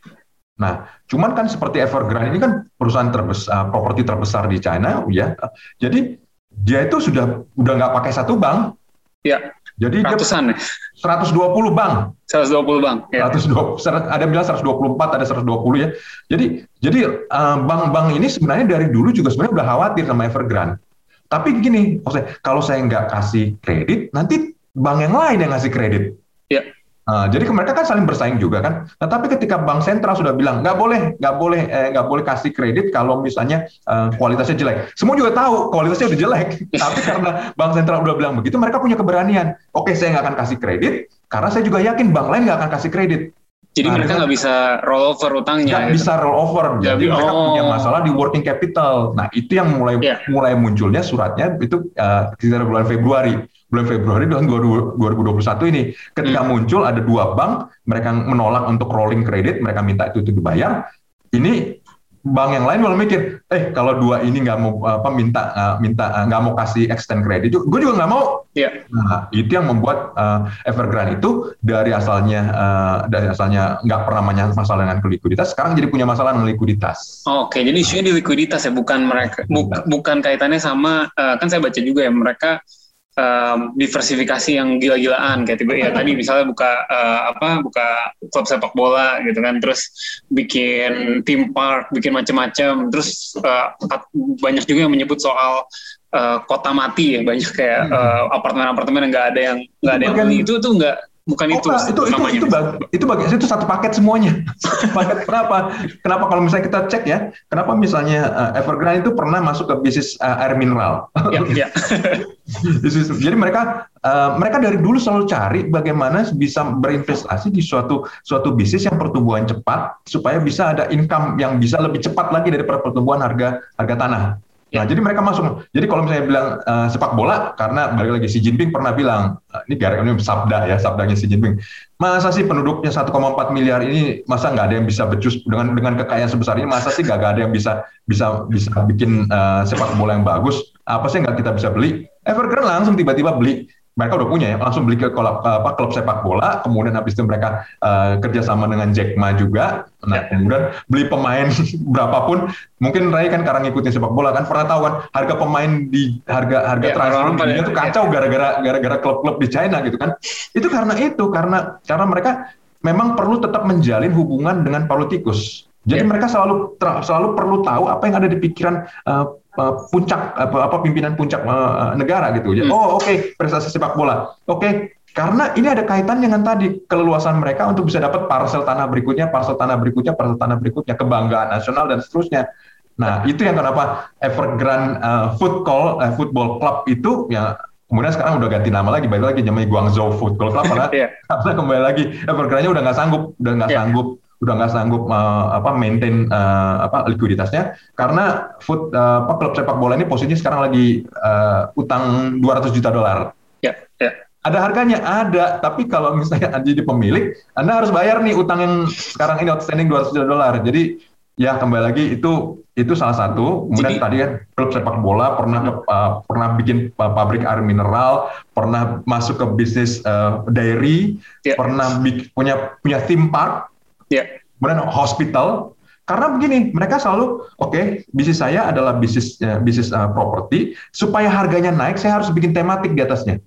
Nah, cuman kan seperti Evergrande ini kan perusahaan terbesar, uh, properti terbesar di China, ya. Jadi dia itu sudah udah nggak pakai satu bank, Ya. Jadi ratusan ya? 120 bank. 120 bank. Ya. 120, ada bilang 124, ada 120 ya. Jadi jadi eh, bank-bank ini sebenarnya dari dulu juga sebenarnya udah khawatir sama Evergrande. Tapi gini, kalau saya nggak kasih kredit, nanti bank yang lain yang ngasih kredit. Ya. Uh, jadi mereka kan saling bersaing juga kan. Nah, tapi ketika bank sentral sudah bilang nggak boleh, nggak boleh, eh, nggak boleh kasih kredit kalau misalnya uh, kualitasnya jelek. Semua juga tahu kualitasnya udah jelek. (laughs) tapi karena bank sentral udah bilang begitu, mereka punya keberanian. Oke, saya nggak akan kasih kredit karena saya juga yakin bank lain nggak akan kasih kredit. Jadi nah, mereka nggak bisa roll over utangnya. Nggak gitu. bisa roll over. Jadi, Jadi mereka oh. punya masalah di working capital. Nah itu yang mulai yeah. mulai munculnya suratnya itu uh, sekitar bulan Februari bulan Februari tahun 2021 ini ketika hmm. muncul ada dua bank mereka menolak untuk rolling kredit mereka minta itu, itu dibayar ini bank yang lain malah mikir, eh kalau dua ini nggak mau apa minta uh, minta eh, nggak uh, mau kasih extend kredit, gue juga nggak mau. Yeah. Nah, itu yang membuat uh, Evergrande itu dari asalnya uh, dari asalnya nggak pernah masalah dengan likuiditas, sekarang jadi punya masalah dengan likuiditas. Oh, Oke, okay. jadi isunya di likuiditas ya, bukan mereka, bu, bukan kaitannya sama uh, kan saya baca juga ya mereka um, diversifikasi yang gila-gilaan kayak tiba ya tadi misalnya buka uh, apa buka klub sepak bola gitu kan terus bikin theme park bikin macam-macam terus uh, banyak juga yang menyebut soal uh, kota mati ya banyak kayak uh, apartemen-apartemen yang nggak ada yang nggak ada yang beli. Itu tuh nggak bukan oh, itu itu itu itu bagi, itu bagi itu satu paket semuanya. paket kenapa? Kenapa kalau misalnya kita cek ya, kenapa misalnya uh, Evergrande itu pernah masuk ke bisnis uh, air mineral. Ya, ya. (laughs) Jadi mereka uh, mereka dari dulu selalu cari bagaimana bisa berinvestasi di suatu suatu bisnis yang pertumbuhan cepat supaya bisa ada income yang bisa lebih cepat lagi daripada pertumbuhan harga harga tanah. Nah, jadi mereka masuk. Jadi kalau misalnya bilang uh, sepak bola, karena balik lagi Xi Jinping pernah bilang, uh, ini gara ini sabda ya, sabdanya Xi Jinping. Masa sih penduduknya 1,4 miliar ini masa nggak ada yang bisa becus dengan dengan kekayaan sebesar ini? Masa sih nggak ada yang bisa bisa bisa bikin uh, sepak bola yang bagus? Apa sih nggak kita bisa beli? Evergrande langsung tiba-tiba beli mereka udah punya ya langsung beli ke klub, apa, klub sepak bola kemudian habis itu mereka uh, kerjasama dengan Jack Ma juga. Nah ya. kemudian beli pemain (laughs) berapapun mungkin Ray kan karena ngikutin sepak bola kan pernah tahu kan harga pemain di harga harga ya, transfer dunia itu kacau gara-gara gara-gara klub-klub di China gitu kan. Itu karena itu karena karena mereka memang perlu tetap menjalin hubungan dengan politikus jadi ya. mereka selalu selalu perlu tahu apa yang ada di pikiran uh, Uh, puncak apa, apa pimpinan puncak uh, negara gitu. Hmm. Oh oke okay, prestasi sepak bola. Oke okay, karena ini ada kaitan dengan tadi keleluasan mereka untuk bisa dapat parcel tanah berikutnya, parcel tanah berikutnya, parcel tanah berikutnya, kebanggaan nasional dan seterusnya. Nah itu yang kenapa Evergrande uh, Football uh, Football Club itu ya kemudian sekarang udah ganti nama lagi, balik lagi namanya Guangzhou Football Club karena, yeah. karena kembali lagi Evergrande udah nggak sanggup, udah nggak yeah. sanggup udah nggak sanggup uh, apa maintain uh, apa likuiditasnya karena foot uh, apa klub sepak bola ini posisinya sekarang lagi uh, utang 200 juta dolar. Ya, ya. Ada harganya, ada. Tapi kalau misalnya Anda jadi pemilik, Anda harus bayar nih utang yang sekarang ini outstanding 200 juta dolar. Jadi ya kembali lagi itu itu salah satu. Kemudian jadi, tadi kan klub sepak bola pernah ke, uh, pernah bikin pabrik air mineral, pernah masuk ke bisnis uh, dairy, ya. pernah punya punya theme park Yeah. Kemudian hospital, karena begini, mereka selalu oke, okay, bisnis saya adalah bisnis uh, bisnis uh, properti, supaya harganya naik, saya harus bikin tematik di atasnya.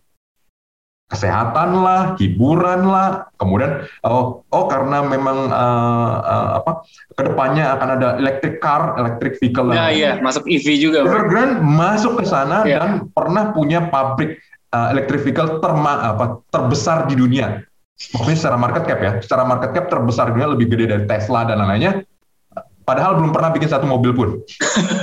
Kesehatan lah, hiburan lah, kemudian oh, oh karena memang uh, uh, apa ke depannya akan ada electric car, electric vehicle. Nah, iya, masuk EV juga. Evergrande masuk ke sana yeah. dan pernah punya pabrik uh, electric vehicle terma, apa, terbesar di dunia maksudnya secara market cap ya, secara market cap terbesar dunia lebih gede dari Tesla dan lain-lainnya, padahal belum pernah bikin satu mobil pun.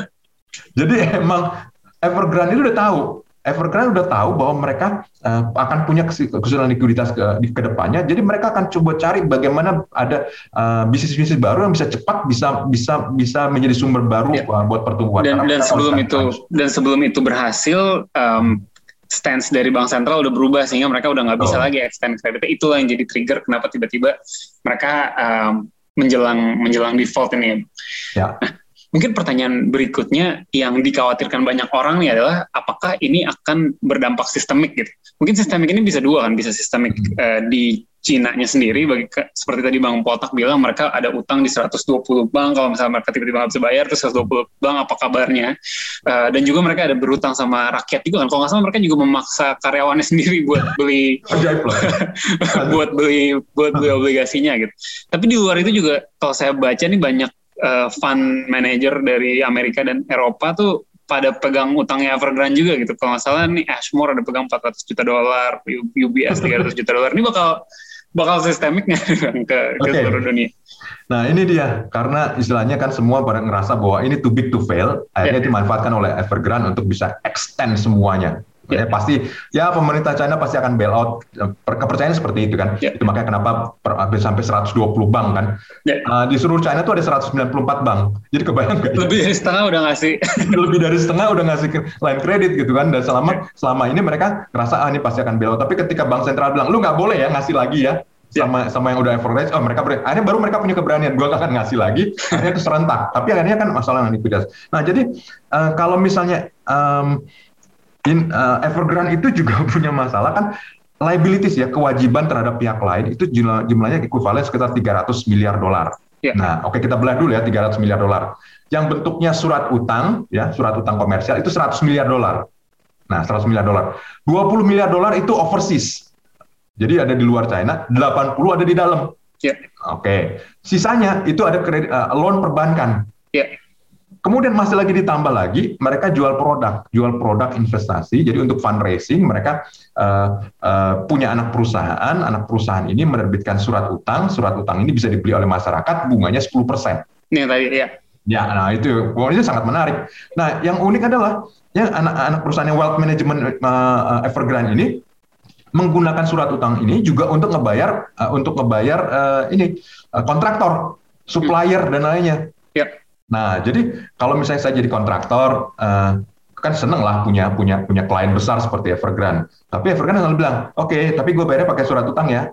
(laughs) Jadi emang Evergrande itu udah tahu, Evergrande udah tahu bahwa mereka uh, akan punya kesulitan likuiditas ke, di ke depannya. Jadi mereka akan coba cari bagaimana ada uh, bisnis-bisnis baru yang bisa cepat bisa bisa bisa menjadi sumber baru ya. buat pertumbuhan. Dan, dan sebelum itu dan sebelum itu berhasil, um, stance dari bank sentral udah berubah sehingga mereka udah nggak bisa oh. lagi extend kreditnya itulah yang jadi trigger kenapa tiba-tiba mereka um, menjelang menjelang default ini ya. Nah, mungkin pertanyaan berikutnya yang dikhawatirkan banyak orang nih adalah apakah ini akan berdampak sistemik gitu mungkin sistemik ini bisa dua kan bisa sistemik hmm. uh, di Cina-nya sendiri bagi seperti tadi Bang Potak bilang mereka ada utang di 120 bank kalau misalnya mereka tiba-tiba nggak bisa bayar terus 120 bank apa kabarnya? Uh, dan juga mereka ada berutang sama rakyat juga kan? Kalau nggak salah mereka juga memaksa karyawannya (laughs) sendiri (laughs) buat beli buat beli buat beli obligasinya gitu. Tapi di luar itu juga kalau saya baca nih banyak uh, fund manager dari Amerika dan Eropa tuh pada pegang utangnya Evergrande juga gitu. Kalau nggak salah nih Ashmore ada pegang 400 juta dolar, UBS 300 juta dolar. Ini bakal bakal sistemik (laughs) nggak ke, okay. seluruh dunia? Nah ini dia, karena istilahnya kan semua pada ngerasa bahwa ini too big to fail, akhirnya yeah. dimanfaatkan oleh Evergrande untuk bisa extend semuanya. Ya, pasti ya pemerintah China pasti akan bail out. Kepercayaan seperti itu kan. Yeah. itu makanya kenapa per, sampai 120 bank kan. Yeah. uh, di seluruh China itu ada 194 bank. Jadi kebayang gak lebih dari setengah udah ngasih. (laughs) Lebih dari setengah udah ngasih line kredit gitu kan. Dan selama yeah. selama ini mereka ngerasa ah ini pasti akan bail out. Tapi ketika bank sentral bilang lu nggak boleh ya ngasih lagi ya sama sama yang udah average. Oh mereka ber, akhirnya baru mereka punya keberanian gue akan ngasih lagi. Akhirnya itu serentak tapi akhirnya kan masalah likuiditas. Nah jadi uh, kalau misalnya um, in, uh, Evergrande itu juga (laughs) punya masalah kan liabilities ya kewajiban terhadap pihak lain itu jumlah, jumlahnya ekuivalen sekitar 300 miliar dolar. Ya. Nah, oke okay, kita belah dulu ya 300 miliar dolar. Yang bentuknya surat utang ya, surat utang komersial itu 100 miliar dolar. Nah, 100 miliar dolar. 20 miliar dolar itu overseas. Jadi ada di luar China, 80 ada di dalam. Ya. Oke. Okay. Sisanya itu ada kredit uh, loan perbankan. Ya Kemudian masih lagi ditambah lagi, mereka jual produk, jual produk investasi. Jadi untuk fundraising mereka uh, uh, punya anak perusahaan, anak perusahaan ini menerbitkan surat utang, surat utang ini bisa dibeli oleh masyarakat, bunganya 10%. Ini tadi ya. Ya, nah itu pokoknya sangat menarik. Nah, yang unik adalah ya anak-anak perusahaan yang wealth management uh, Evergrande ini menggunakan surat utang ini juga untuk ngebayar uh, untuk ngebayar uh, ini uh, kontraktor, supplier hmm. dan lainnya. Ya. Nah, jadi kalau misalnya saya jadi kontraktor, uh, kan seneng lah punya punya punya klien besar seperti Evergrande. Tapi Evergrande selalu bilang, oke, okay, tapi gue bayarnya pakai surat utang ya.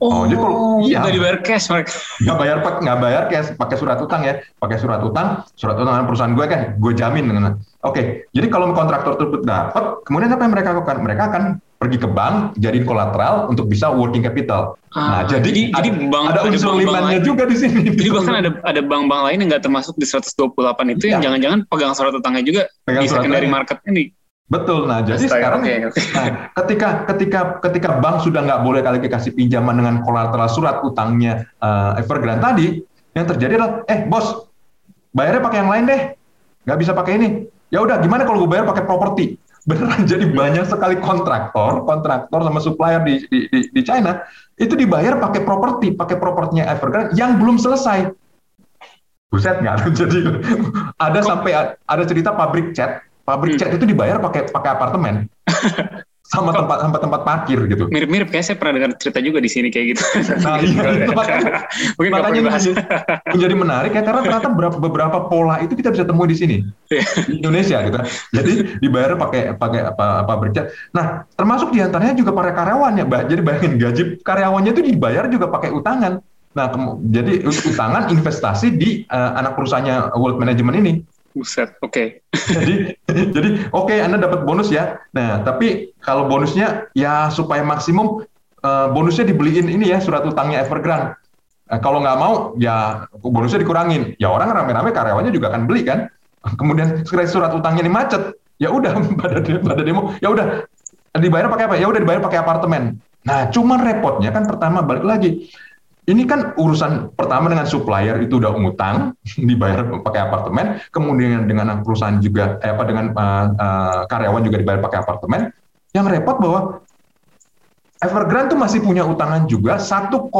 Oh, oh jadi kalau iya nggak dibayar cash mereka. (laughs) Nggak bayar nggak bayar cash, pakai surat utang ya, pakai surat utang, surat utang perusahaan gue kan, gue jamin dengan. Oke, okay, jadi kalau kontraktor tersebut dapat, kemudian apa yang mereka lakukan? Mereka akan pergi ke bank, jadiin kolateral untuk bisa working capital. Ah, nah, jadi jadi, ada, jadi bank, ada unsur limannya juga di sini. Jadi bahkan ada ada bank-bank lain yang nggak termasuk di 128 itu ya. yang jangan-jangan pegang surat utangnya juga pegang di secondary market ini. Betul. Nah, jadi Astaga, sekarang okay, okay. Nah, ketika ketika ketika bank sudah nggak boleh kali kasih pinjaman dengan kolateral surat utangnya uh, Evergrande tadi, yang terjadi adalah, eh bos, bayarnya pakai yang lain deh, nggak bisa pakai ini. Ya udah, gimana kalau gue bayar pakai properti? Beneran jadi banyak sekali kontraktor, kontraktor sama supplier di di, di, di China itu dibayar pakai properti, pakai propertinya Evergrande yang belum selesai. Buset nggak? (laughs) Jadi ada sampai ada cerita pabrik cat, pabrik hmm. cat itu dibayar pakai pakai apartemen. (laughs) sama tempat tempat tempat parkir gitu. Mirip-mirip kayak saya pernah dengar cerita juga di sini kayak gitu. Nah, iya, (laughs) itu makanya, (laughs) Mungkin makanya menjadi, menjadi menarik ya karena ternyata beberapa, beberapa pola itu kita bisa temui di sini iya. di Indonesia gitu. Jadi dibayar pakai pakai apa apa bercat. Nah, termasuk di antaranya juga para karyawannya. Jadi bayangin gaji karyawannya itu dibayar juga pakai utangan. Nah, jadi utangan investasi di uh, anak perusahaannya World Management ini. Buset, oke. Okay. jadi (laughs) jadi oke okay, Anda dapat bonus ya. Nah, tapi kalau bonusnya ya supaya maksimum uh, bonusnya dibeliin ini ya surat utangnya Evergrande. Nah, kalau nggak mau ya bonusnya dikurangin. Ya orang rame-rame karyawannya juga akan beli kan. (laughs) Kemudian surat utangnya ini macet. Ya udah (laughs) pada pada demo, ya udah dibayar pakai apa? Ya udah dibayar pakai apartemen. Nah, cuman repotnya kan pertama balik lagi ini kan urusan pertama dengan supplier itu udah ngutang, (laughs) dibayar pakai apartemen, kemudian dengan perusahaan juga, eh, apa dengan uh, uh, karyawan juga dibayar pakai apartemen. Yang repot bahwa Evergrande tuh masih punya utangan juga 1,4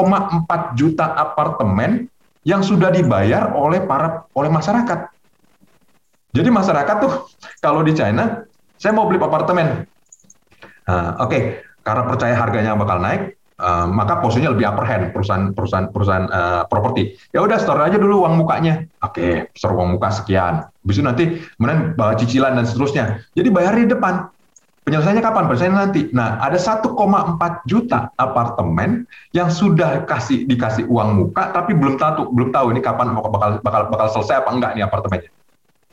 juta apartemen yang sudah dibayar oleh para oleh masyarakat. Jadi masyarakat tuh (laughs) kalau di China, saya mau beli apartemen. Nah, Oke, okay. karena percaya harganya bakal naik, Uh, maka posisinya lebih upper hand perusahaan perusahaan perusahaan uh, properti. Ya udah store aja dulu uang mukanya. Oke, okay, store uang muka sekian. Bisa nanti kemudian bawa cicilan dan seterusnya. Jadi bayar di depan. Penyelesaiannya kapan? Penyelesaiannya nanti. Nah, ada 1,4 juta apartemen yang sudah kasih dikasih uang muka tapi belum tahu belum tahu ini kapan bakal bakal bakal selesai apa enggak nih apartemennya.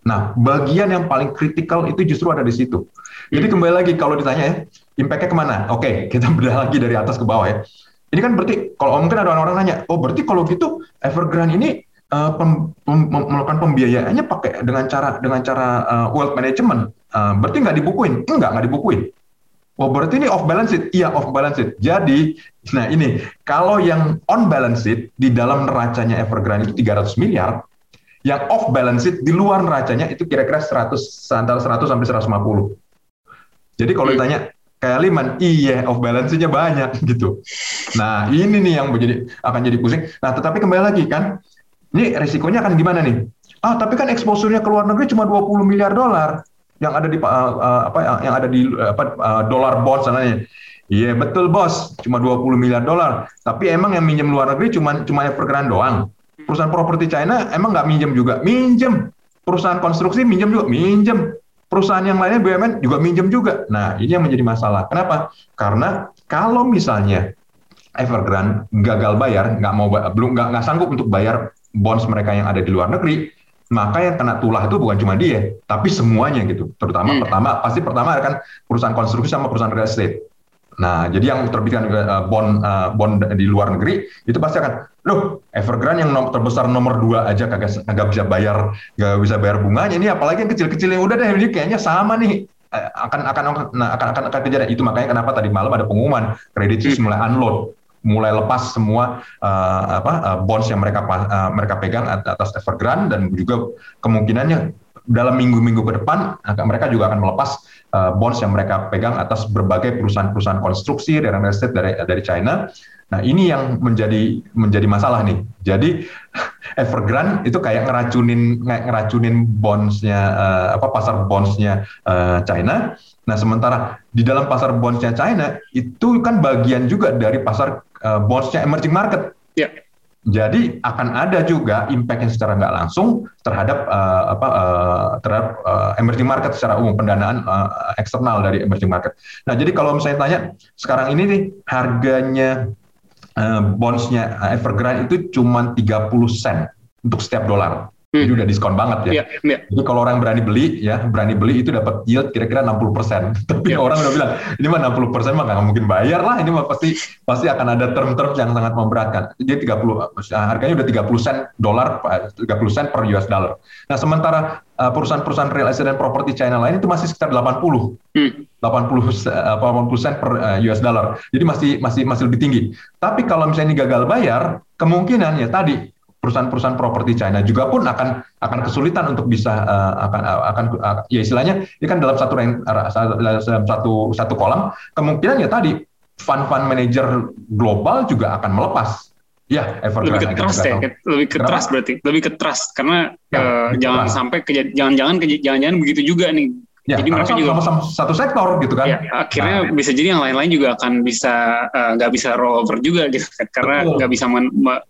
Nah, bagian yang paling kritikal itu justru ada di situ. Jadi hmm. kembali lagi kalau ditanya ya, impact-nya ke mana? Oke, okay, kita (laughs) bedah lagi dari atas ke bawah ya. Ini kan berarti kalau mungkin ada orang-orang nanya, oh berarti kalau gitu Evergrande ini uh, pem, pem, melakukan pembiayaannya pakai dengan cara dengan cara uh, wealth management, uh, berarti nggak dibukuin? Enggak, nggak dibukuin. Oh berarti ini off balance sheet? Iya off balance sheet. Jadi, nah ini kalau yang on balance sheet di dalam neracanya Evergrande itu 300 miliar, yang off balance sheet di luar neracanya itu kira-kira 100 antara 100 sampai 150. Jadi kalau hmm. ditanya kayak Liman, iya off balance-nya banyak (laughs) gitu. Nah ini nih yang menjadi akan jadi pusing. Nah tetapi kembali lagi kan, ini resikonya akan gimana nih? Ah tapi kan eksposurnya ke luar negeri cuma 20 miliar dolar yang ada di uh, uh, apa yang ada di uh, apa uh, dolar bond sananya. Iya betul bos, cuma 20 miliar dolar. Tapi emang yang minjem luar negeri cuma cuma Evergrande doang perusahaan properti China emang nggak minjem juga, minjem. Perusahaan konstruksi minjem juga, minjem. Perusahaan yang lainnya BUMN juga minjem juga. Nah, ini yang menjadi masalah. Kenapa? Karena kalau misalnya Evergrande gagal bayar, nggak mau belum nggak nggak sanggup untuk bayar bonds mereka yang ada di luar negeri, maka yang kena tulah itu bukan cuma dia, tapi semuanya gitu. Terutama hmm. pertama pasti pertama akan perusahaan konstruksi sama perusahaan real estate. Nah, jadi yang terbitkan uh, bond uh, bond di luar negeri itu pasti akan, loh, Evergrande yang nom terbesar nomor dua aja kagak kagak bisa bayar, nggak bisa bayar bunganya. Ini apalagi yang kecil-kecil yang udah deh, ini kayaknya sama nih akan akan nah, akan akan akan kejadian itu makanya kenapa tadi malam ada pengumuman kredit Suisse mulai unload mulai lepas semua uh, apa uh, bonds yang mereka uh, mereka pegang atas Evergrande dan juga kemungkinannya dalam minggu-minggu ke depan mereka juga akan melepas uh, bonds yang mereka pegang atas berbagai perusahaan-perusahaan konstruksi dari real estate dari dari China. Nah ini yang menjadi menjadi masalah nih. Jadi (laughs) Evergrande itu kayak ngeracunin ngeracunin bondsnya uh, apa pasar bondsnya uh, China. Nah sementara di dalam pasar bondsnya China itu kan bagian juga dari pasar uh, bondsnya emerging market. Yeah. Jadi akan ada juga impact yang secara nggak langsung terhadap uh, apa uh, terhadap uh, emerging market secara umum pendanaan uh, eksternal dari emerging market. Nah jadi kalau misalnya tanya sekarang ini nih harganya uh, bondsnya Evergrande itu cuma 30 sen untuk setiap dolar. Hmm. Jadi udah diskon banget ya. Yeah, yeah. Jadi kalau orang berani beli ya, berani beli itu dapat yield kira-kira 60%. (laughs) Tapi yeah. orang udah bilang, ini mah 60% mah nggak mungkin bayar lah, ini mah pasti pasti akan ada term-term yang sangat memberatkan. Jadi 30 harganya udah 30 sen dolar 30 sen per US dollar. Nah, sementara uh, perusahaan-perusahaan real estate dan properti China lain itu masih sekitar 80. Hmm. 80 80 sen per uh, US dollar. Jadi masih masih masih lebih tinggi. Tapi kalau misalnya ini gagal bayar, kemungkinan ya tadi perusahaan-perusahaan properti China juga pun akan akan kesulitan untuk bisa uh, akan akan uh, ya istilahnya ini kan dalam satu dalam satu satu kolam kemungkinan ya tadi fund-fund manager global juga akan melepas. Ya, Evergrande. Lebih ke trust ya, lebih ke trust berarti, lebih ke trust. Karena ya, uh, jangan sampai jangan-jangan jangan-jangan begitu juga nih Ya, jadi mereka juga sama, sama satu sektor gitu kan. Ya, akhirnya nah, bisa jadi yang lain-lain juga akan bisa eh, nggak uh, bisa rollover juga gitu kan, karena nggak bisa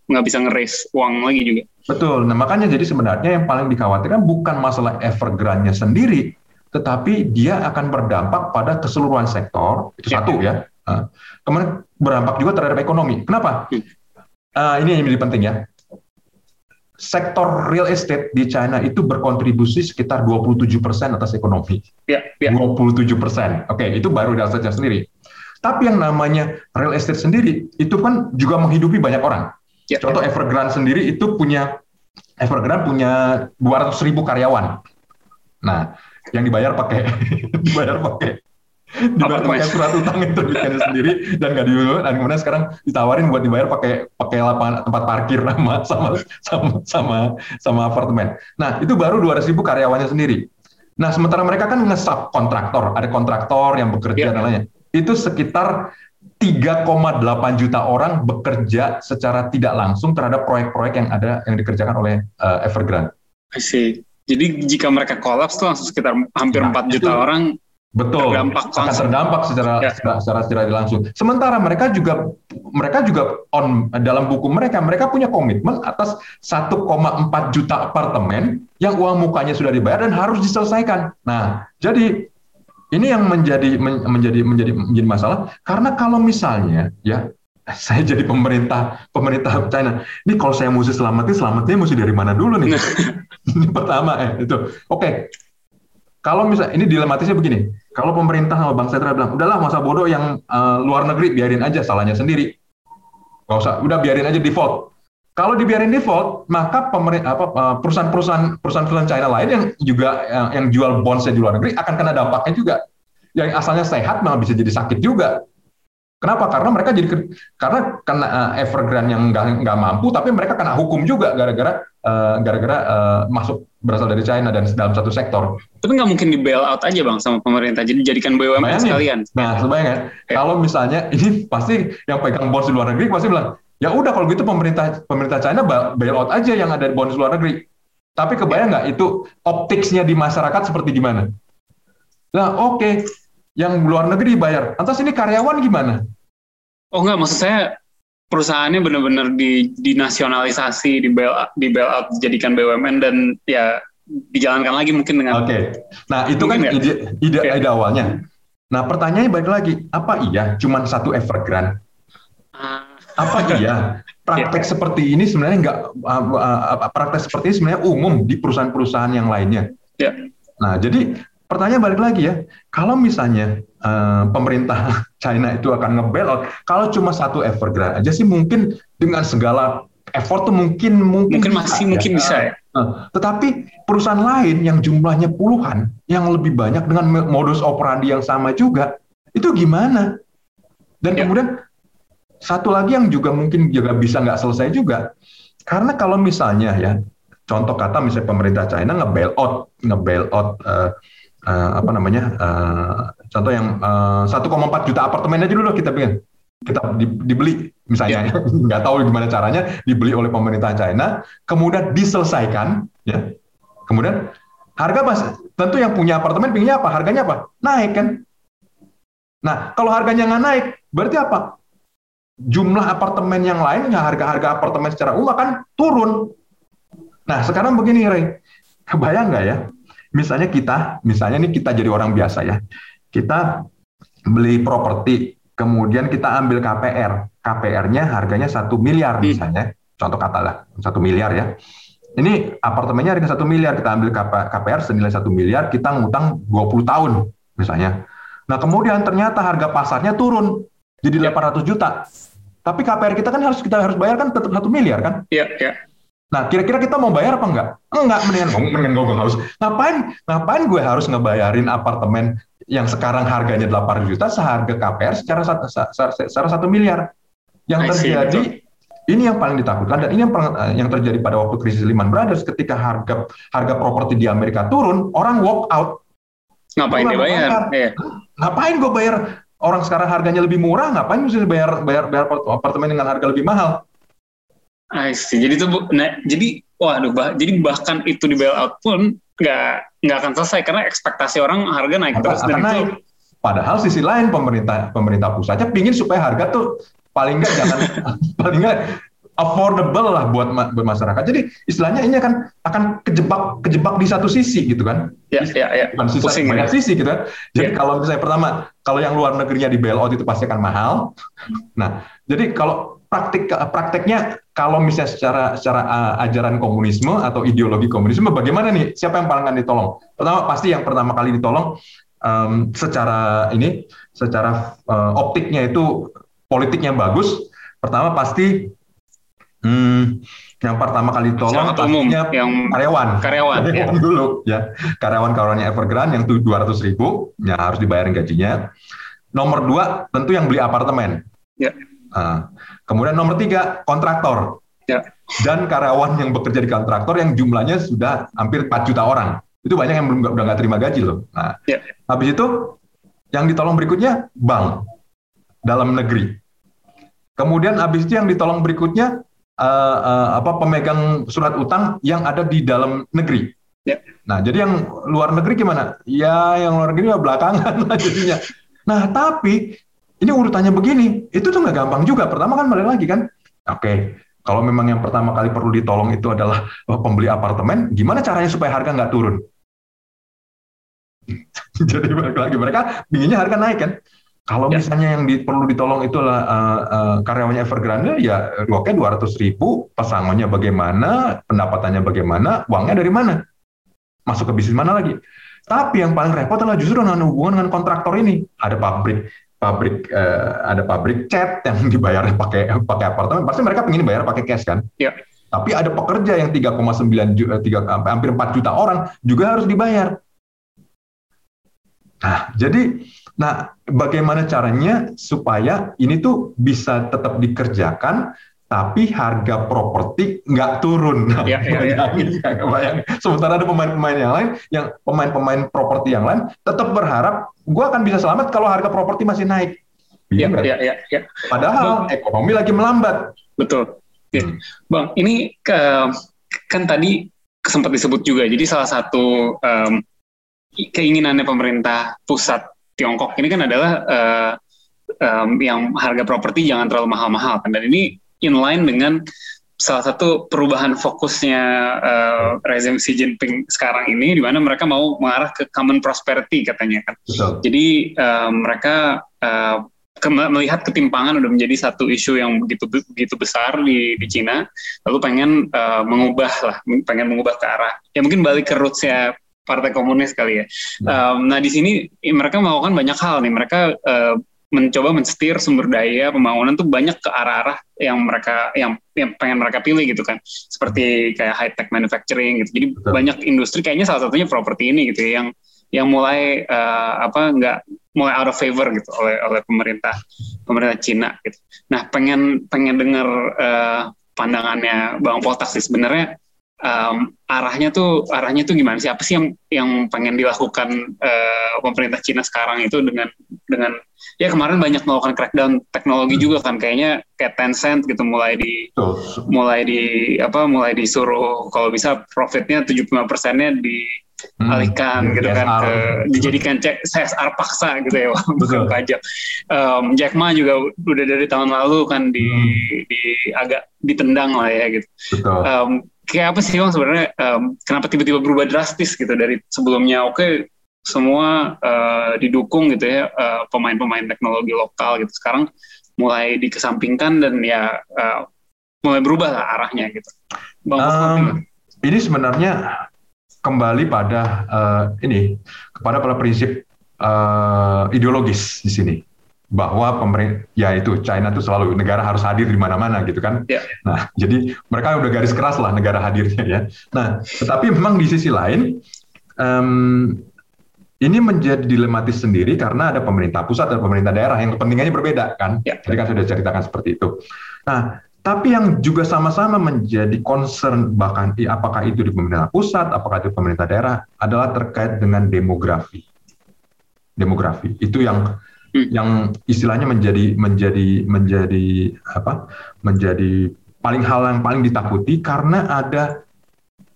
nggak bisa ngeris uang lagi juga. Betul. Nah makanya jadi sebenarnya yang paling dikhawatirkan bukan masalah Evergrande-nya sendiri, tetapi dia akan berdampak pada keseluruhan sektor itu ya. satu ya. Uh, kemudian berdampak juga terhadap ekonomi. Kenapa? Uh, ini yang menjadi penting ya sektor real estate di China itu berkontribusi sekitar 27 persen atas ekonomi. Ya, ya. 27 persen. Oke, itu baru dasarnya sendiri. Tapi yang namanya real estate sendiri itu kan juga menghidupi banyak orang. Ya, Contoh ya. Evergrande sendiri itu punya Evergrande punya 200 ribu karyawan. Nah, yang dibayar pakai (laughs) dibayar pakai dibayar surat utang yang terbitkan sendiri dan nggak dibayar dan kemudian sekarang ditawarin buat dibayar pakai pakai lapangan tempat parkir sama (laughs) sama sama sama sama apartemen. Nah itu baru dua ribu karyawannya sendiri. Nah sementara mereka kan ngesap kontraktor, ada kontraktor yang bekerja yeah. dan lainnya. Itu sekitar 3,8 juta orang bekerja secara tidak langsung terhadap proyek-proyek yang ada yang dikerjakan oleh uh, Evergrande. I see. Jadi jika mereka kolaps tuh langsung sekitar hampir nah, 4 juta itu, orang Betul, terdampak akan terdampak secara, ya. secara secara secara langsung. Sementara mereka juga mereka juga on dalam buku mereka mereka punya komitmen atas 1,4 juta apartemen yang uang mukanya sudah dibayar dan harus diselesaikan. Nah, jadi ini yang menjadi menjadi menjadi menjadi masalah karena kalau misalnya ya saya jadi pemerintah pemerintah China. Ini kalau saya mesti selamatin, selamatnya mesti dari mana dulu nih? (laughs) ini pertama eh itu. Oke, okay kalau misalnya ini dilematisnya begini, kalau pemerintah sama bank sentral bilang, udahlah masa bodoh yang uh, luar negeri biarin aja salahnya sendiri, nggak usah, udah biarin aja default. Kalau dibiarin default, maka pemerintah apa eh, perusahaan-perusahaan perusahaan-perusahaan China lain yang juga yang, yang jual bondsnya di luar negeri akan kena dampaknya juga. Yang asalnya sehat malah bisa jadi sakit juga. Kenapa? Karena mereka jadi karena kena uh, Evergrande yang nggak nggak mampu, tapi mereka kena hukum juga gara-gara uh, gara-gara uh, masuk berasal dari China dan dalam satu sektor. Tapi nggak mungkin di bail out aja bang sama pemerintah, jadi jadikan BUMN Bayangin. sekalian. Nah, sebayangnya ya. kalau misalnya ini pasti yang pegang bonds di luar negeri pasti bilang, ya udah kalau gitu pemerintah pemerintah China bail out aja yang ada di bonds luar negeri. Tapi kebayang nggak itu optiksnya di masyarakat seperti gimana? Nah, oke, okay yang luar negeri bayar. Lantas ini karyawan gimana? Oh enggak, maksud saya perusahaannya benar-benar di dinasionalisasi, di bail di bail out dijadikan BUMN dan ya dijalankan lagi mungkin dengan Oke. Okay. Nah, itu kan ide ide, okay. ide awalnya. Nah, pertanyaannya balik lagi, apa iya cuman satu Evergrande? Uh. Apa iya praktek (laughs) yeah. seperti ini sebenarnya enggak uh, uh, praktek seperti ini sebenarnya umum di perusahaan-perusahaan yang lainnya? Yeah. Nah, jadi pertanyaan balik lagi ya, kalau misalnya uh, pemerintah (laughs) China itu akan nge-bailout, kalau cuma satu Evergrande aja sih mungkin dengan segala effort tuh mungkin mungkin, mungkin masih ya. mungkin bisa ya. Uh, tetapi perusahaan lain yang jumlahnya puluhan, yang lebih banyak dengan modus operandi yang sama juga, itu gimana? Dan ya. kemudian satu lagi yang juga mungkin juga bisa nggak selesai juga, karena kalau misalnya ya, contoh kata misalnya pemerintah China nge-bail out, nge-bail out uh, uh, apa namanya, uh, contoh yang uh, 1,4 juta apartemen aja dulu kita bikin, kita di, dibeli misalnya, yeah. (laughs) nggak tahu gimana caranya dibeli oleh pemerintah China, kemudian diselesaikan, ya, kemudian harga mas, tentu yang punya apartemen pinginnya apa, harganya apa, naik kan, Nah, kalau harganya nggak naik, berarti apa? Jumlah apartemen yang lain, ya harga-harga apartemen secara umum kan turun. Nah, sekarang begini, Ray. Kebayang nggak ya? Misalnya kita, misalnya ini kita jadi orang biasa ya. Kita beli properti, kemudian kita ambil KPR. KPR-nya harganya satu miliar hmm. misalnya. Contoh kata lah, satu miliar ya. Ini apartemennya harga satu miliar, kita ambil KPR senilai satu miliar, kita ngutang 20 tahun misalnya Nah kemudian ternyata harga pasarnya turun jadi 800 juta. Tapi KPR kita kan harus kita harus bayar kan tetap satu miliar kan? Iya, iya. Nah, kira-kira kita mau bayar apa enggak? Enggak, mendingan mendingan gue harus. Ngapain ngapain gue harus ngebayarin apartemen yang sekarang harganya 800 juta seharga KPR secara secara, secara satu miliar. Yang terjadi ini yang paling ditakutkan dan ini yang yang terjadi pada waktu krisis Lehman Brothers ketika harga harga properti di Amerika turun, orang walk out Ngapain dia bayar? Iya. Ngapain gue bayar orang sekarang harganya lebih murah, ngapain mesti bayar bayar bayar apartemen dengan harga lebih mahal? I see. Jadi itu nah, jadi waduh bah, jadi bahkan itu di bailout pun nggak nggak akan selesai karena ekspektasi orang harga naik terus akan naik. Itu, Padahal sisi lain pemerintah pemerintah pusatnya pingin supaya harga tuh paling nggak jangan (laughs) paling nggak affordable lah buat, buat masyarakat. Jadi istilahnya ini akan akan kejebak kejebak di satu sisi gitu kan? Ya, ya, ya. Bukan sisa, Pusing, banyak ya. sisi gitu. Kan? Jadi ya. kalau misalnya pertama, kalau yang luar negerinya di bailout itu pasti akan mahal. Nah, jadi kalau praktik prakteknya kalau misalnya secara secara uh, ajaran komunisme atau ideologi komunisme bagaimana nih? Siapa yang paling akan ditolong? Pertama pasti yang pertama kali ditolong um, secara ini, secara uh, optiknya itu politiknya bagus. Pertama pasti Hmm, yang pertama kali tolong pastinya yang karyawan. Karyawan, karyawan ya. (laughs) dulu ya. Karyawan-karyawannya Evergrande yang tuh dua ratus ribu, ya harus dibayarin gajinya. Nomor dua tentu yang beli apartemen. Ya. Nah, kemudian nomor tiga kontraktor. Ya. Dan karyawan yang bekerja di kontraktor yang jumlahnya sudah hampir 4 juta orang. Itu banyak yang belum udah nggak terima gaji loh. Nah, ya. habis itu yang ditolong berikutnya bank dalam negeri. Kemudian habis itu yang ditolong berikutnya uh, uh, apa pemegang surat utang yang ada di dalam negeri. Ya. Nah, jadi yang luar negeri gimana? Ya, yang luar negeri ya belakangan lah jadinya. Nah, tapi ini urutannya begini, itu tuh nggak gampang juga. Pertama kan balik lagi kan, oke, okay, kalau memang yang pertama kali perlu ditolong itu adalah eh, pembeli apartemen, gimana caranya supaya harga nggak turun? (laughs) Jadi balik lagi mereka inginnya harga naik kan? Kalau ya. misalnya yang di, perlu ditolong itulah uh, uh, karyawannya Evergrande, ya roknya dua ratus ribu, pesangonnya bagaimana, pendapatannya bagaimana, uangnya dari mana, masuk ke bisnis mana lagi. Tapi yang paling repot adalah justru dengan hubungan dengan kontraktor ini. Ada pabrik, pabrik, uh, ada pabrik cat yang (laughs) dibayar pakai pakai apartemen, pasti mereka ingin bayar pakai cash kan. Ya. Tapi ada pekerja yang 3,9 juta, 3, hampir 4 juta orang juga harus dibayar. Nah, jadi Nah, bagaimana caranya supaya ini tuh bisa tetap dikerjakan, tapi harga properti nggak turun. Nah, ya, ya, ya. Sementara ada pemain-pemain yang lain, yang pemain-pemain properti yang lain tetap berharap, gue akan bisa selamat kalau harga properti masih naik. Iya, ya, ya, ya. Padahal Bang, ekonomi lagi melambat. Betul. Ya. Hmm. Bang, ini ke, kan tadi sempat disebut juga. Jadi salah satu um, keinginannya pemerintah pusat Tiongkok ini kan adalah uh, um, yang harga properti jangan terlalu mahal-mahal dan ini inline dengan salah satu perubahan fokusnya uh, rezim Xi Jinping sekarang ini di mana mereka mau mengarah ke common prosperity katanya kan. Betul. Jadi uh, mereka uh, ke melihat ketimpangan udah menjadi satu isu yang begitu begitu besar di di Cina lalu pengen uh, mengubah lah pengen mengubah ke arah ya mungkin balik ke rootsnya partai komunis kali ya. Um, nah di sini mereka melakukan banyak hal nih. Mereka uh, mencoba mensetir sumber daya pembangunan tuh banyak ke arah-arah yang mereka yang yang pengen mereka pilih gitu kan. Seperti kayak high tech manufacturing gitu. Jadi Betul. banyak industri kayaknya salah satunya properti ini gitu ya yang yang mulai uh, apa nggak mulai out of favor gitu oleh oleh pemerintah pemerintah Cina gitu. Nah pengen pengen dengar uh, pandangannya Bang Potak sih sebenarnya um, arahnya tuh arahnya tuh gimana sih apa sih yang yang pengen dilakukan uh, pemerintah Cina sekarang itu dengan dengan ya kemarin banyak melakukan crackdown teknologi hmm. juga kan kayaknya kayak Tencent gitu mulai di oh. mulai di apa mulai disuruh kalau bisa profitnya 75 persennya di hmm. alihkan gitu kan ke dijadikan cek CSR paksa gitu ya bukan pajak. Um, Jack Ma juga udah dari tahun lalu kan di hmm. di agak ditendang lah ya gitu. Betul. Um, kayak apa sih bang sebenarnya um, kenapa tiba-tiba berubah drastis gitu dari sebelumnya? Oke okay, semua uh, didukung gitu ya pemain pemain-pemain teknologi lokal gitu. Sekarang mulai dikesampingkan dan ya uh, mulai berubah lah arahnya gitu. Bang, um, ini sebenarnya kembali pada uh, ini kepada pada prinsip uh, ideologis di sini bahwa pemerintah ya itu China itu selalu negara harus hadir di mana-mana gitu kan. Yeah. Nah, jadi mereka udah garis keras lah negara hadirnya ya. Nah, tetapi memang di sisi lain um, ini menjadi dilematis sendiri karena ada pemerintah pusat dan pemerintah daerah yang kepentingannya berbeda kan. Yeah. Jadi kan sudah ceritakan seperti itu. Nah, tapi yang juga sama-sama menjadi concern bahkan apakah itu di pemerintah pusat, apakah itu pemerintah daerah adalah terkait dengan demografi. Demografi itu yang hmm. yang istilahnya menjadi menjadi menjadi apa? menjadi paling hal yang paling ditakuti karena ada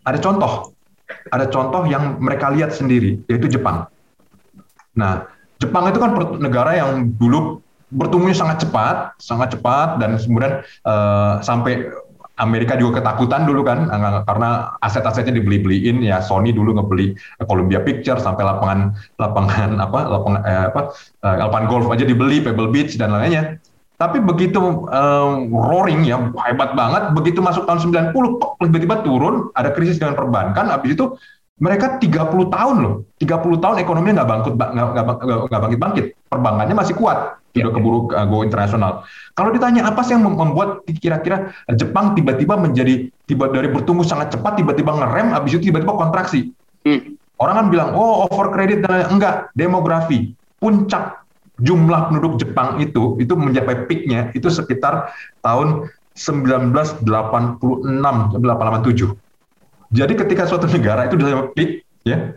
ada contoh. Ada contoh yang mereka lihat sendiri yaitu Jepang. Nah, Jepang itu kan negara yang dulu bertumbuhnya sangat cepat, sangat cepat dan kemudian uh, sampai Amerika juga ketakutan dulu kan karena aset-asetnya dibeli-beliin ya Sony dulu ngebeli Columbia Picture sampai lapangan lapangan apa lapangan eh, apa eh, lapangan golf aja dibeli Pebble Beach dan lainnya. Tapi begitu um, roaring ya hebat banget begitu masuk tahun 90 tiba-tiba turun ada krisis dengan perbankan habis itu mereka 30 tahun loh 30 tahun ekonominya nggak bangkit nggak bangkit bangkit perbankannya masih kuat tidak keburu uh, go internasional. Kalau ditanya apa sih yang membuat kira-kira Jepang tiba-tiba menjadi tiba dari bertumbuh sangat cepat tiba-tiba ngerem habis itu tiba-tiba kontraksi. Hmm. Orang kan bilang oh over credit dan enggak demografi puncak jumlah penduduk Jepang itu itu mencapai peaknya itu sekitar tahun 1986 87. Jadi ketika suatu negara itu sudah peak ya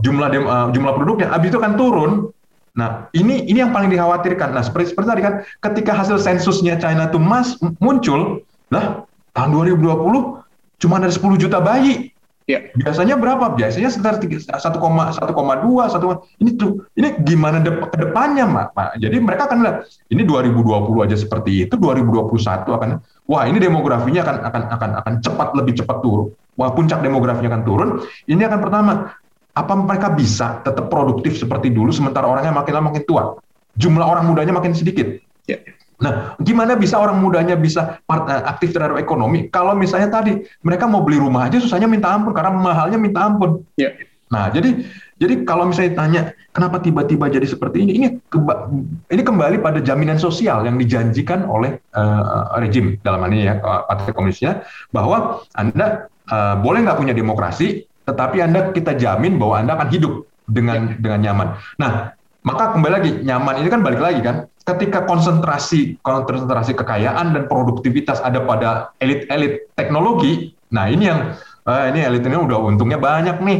jumlah dem, uh, jumlah penduduknya habis itu kan turun Nah, ini ini yang paling dikhawatirkan. Nah, seperti seperti tadi kan, ketika hasil sensusnya China itu mas muncul, nah tahun 2020 cuma ada 10 juta bayi. Ya. Biasanya berapa? Biasanya sekitar 1,1,2, 1, ini tuh ini gimana de ke depannya, Pak? Jadi mereka akan lihat ini 2020 aja seperti itu, 2021 akan wah ini demografinya akan akan akan akan cepat lebih cepat turun. Wah, puncak demografinya akan turun. Ini akan pertama apa mereka bisa tetap produktif seperti dulu sementara orangnya makin lama makin tua? Jumlah orang mudanya makin sedikit. Ya. Nah, gimana bisa orang mudanya bisa eh, aktif terhadap ekonomi kalau misalnya tadi mereka mau beli rumah aja susahnya minta ampun karena mahalnya minta ampun. Ya. Nah, jadi jadi kalau misalnya tanya kenapa tiba-tiba jadi seperti ini, ini keba, ini kembali pada jaminan sosial yang dijanjikan oleh uh, rejim dalam ini ya partai komunisnya bahwa anda uh, boleh nggak punya demokrasi, tetapi Anda kita jamin bahwa Anda akan hidup dengan ya. dengan nyaman. Nah, maka kembali lagi nyaman ini kan balik lagi kan ketika konsentrasi konsentrasi kekayaan dan produktivitas ada pada elit-elit teknologi. Nah, ini yang eh, ini elit ini udah untungnya banyak nih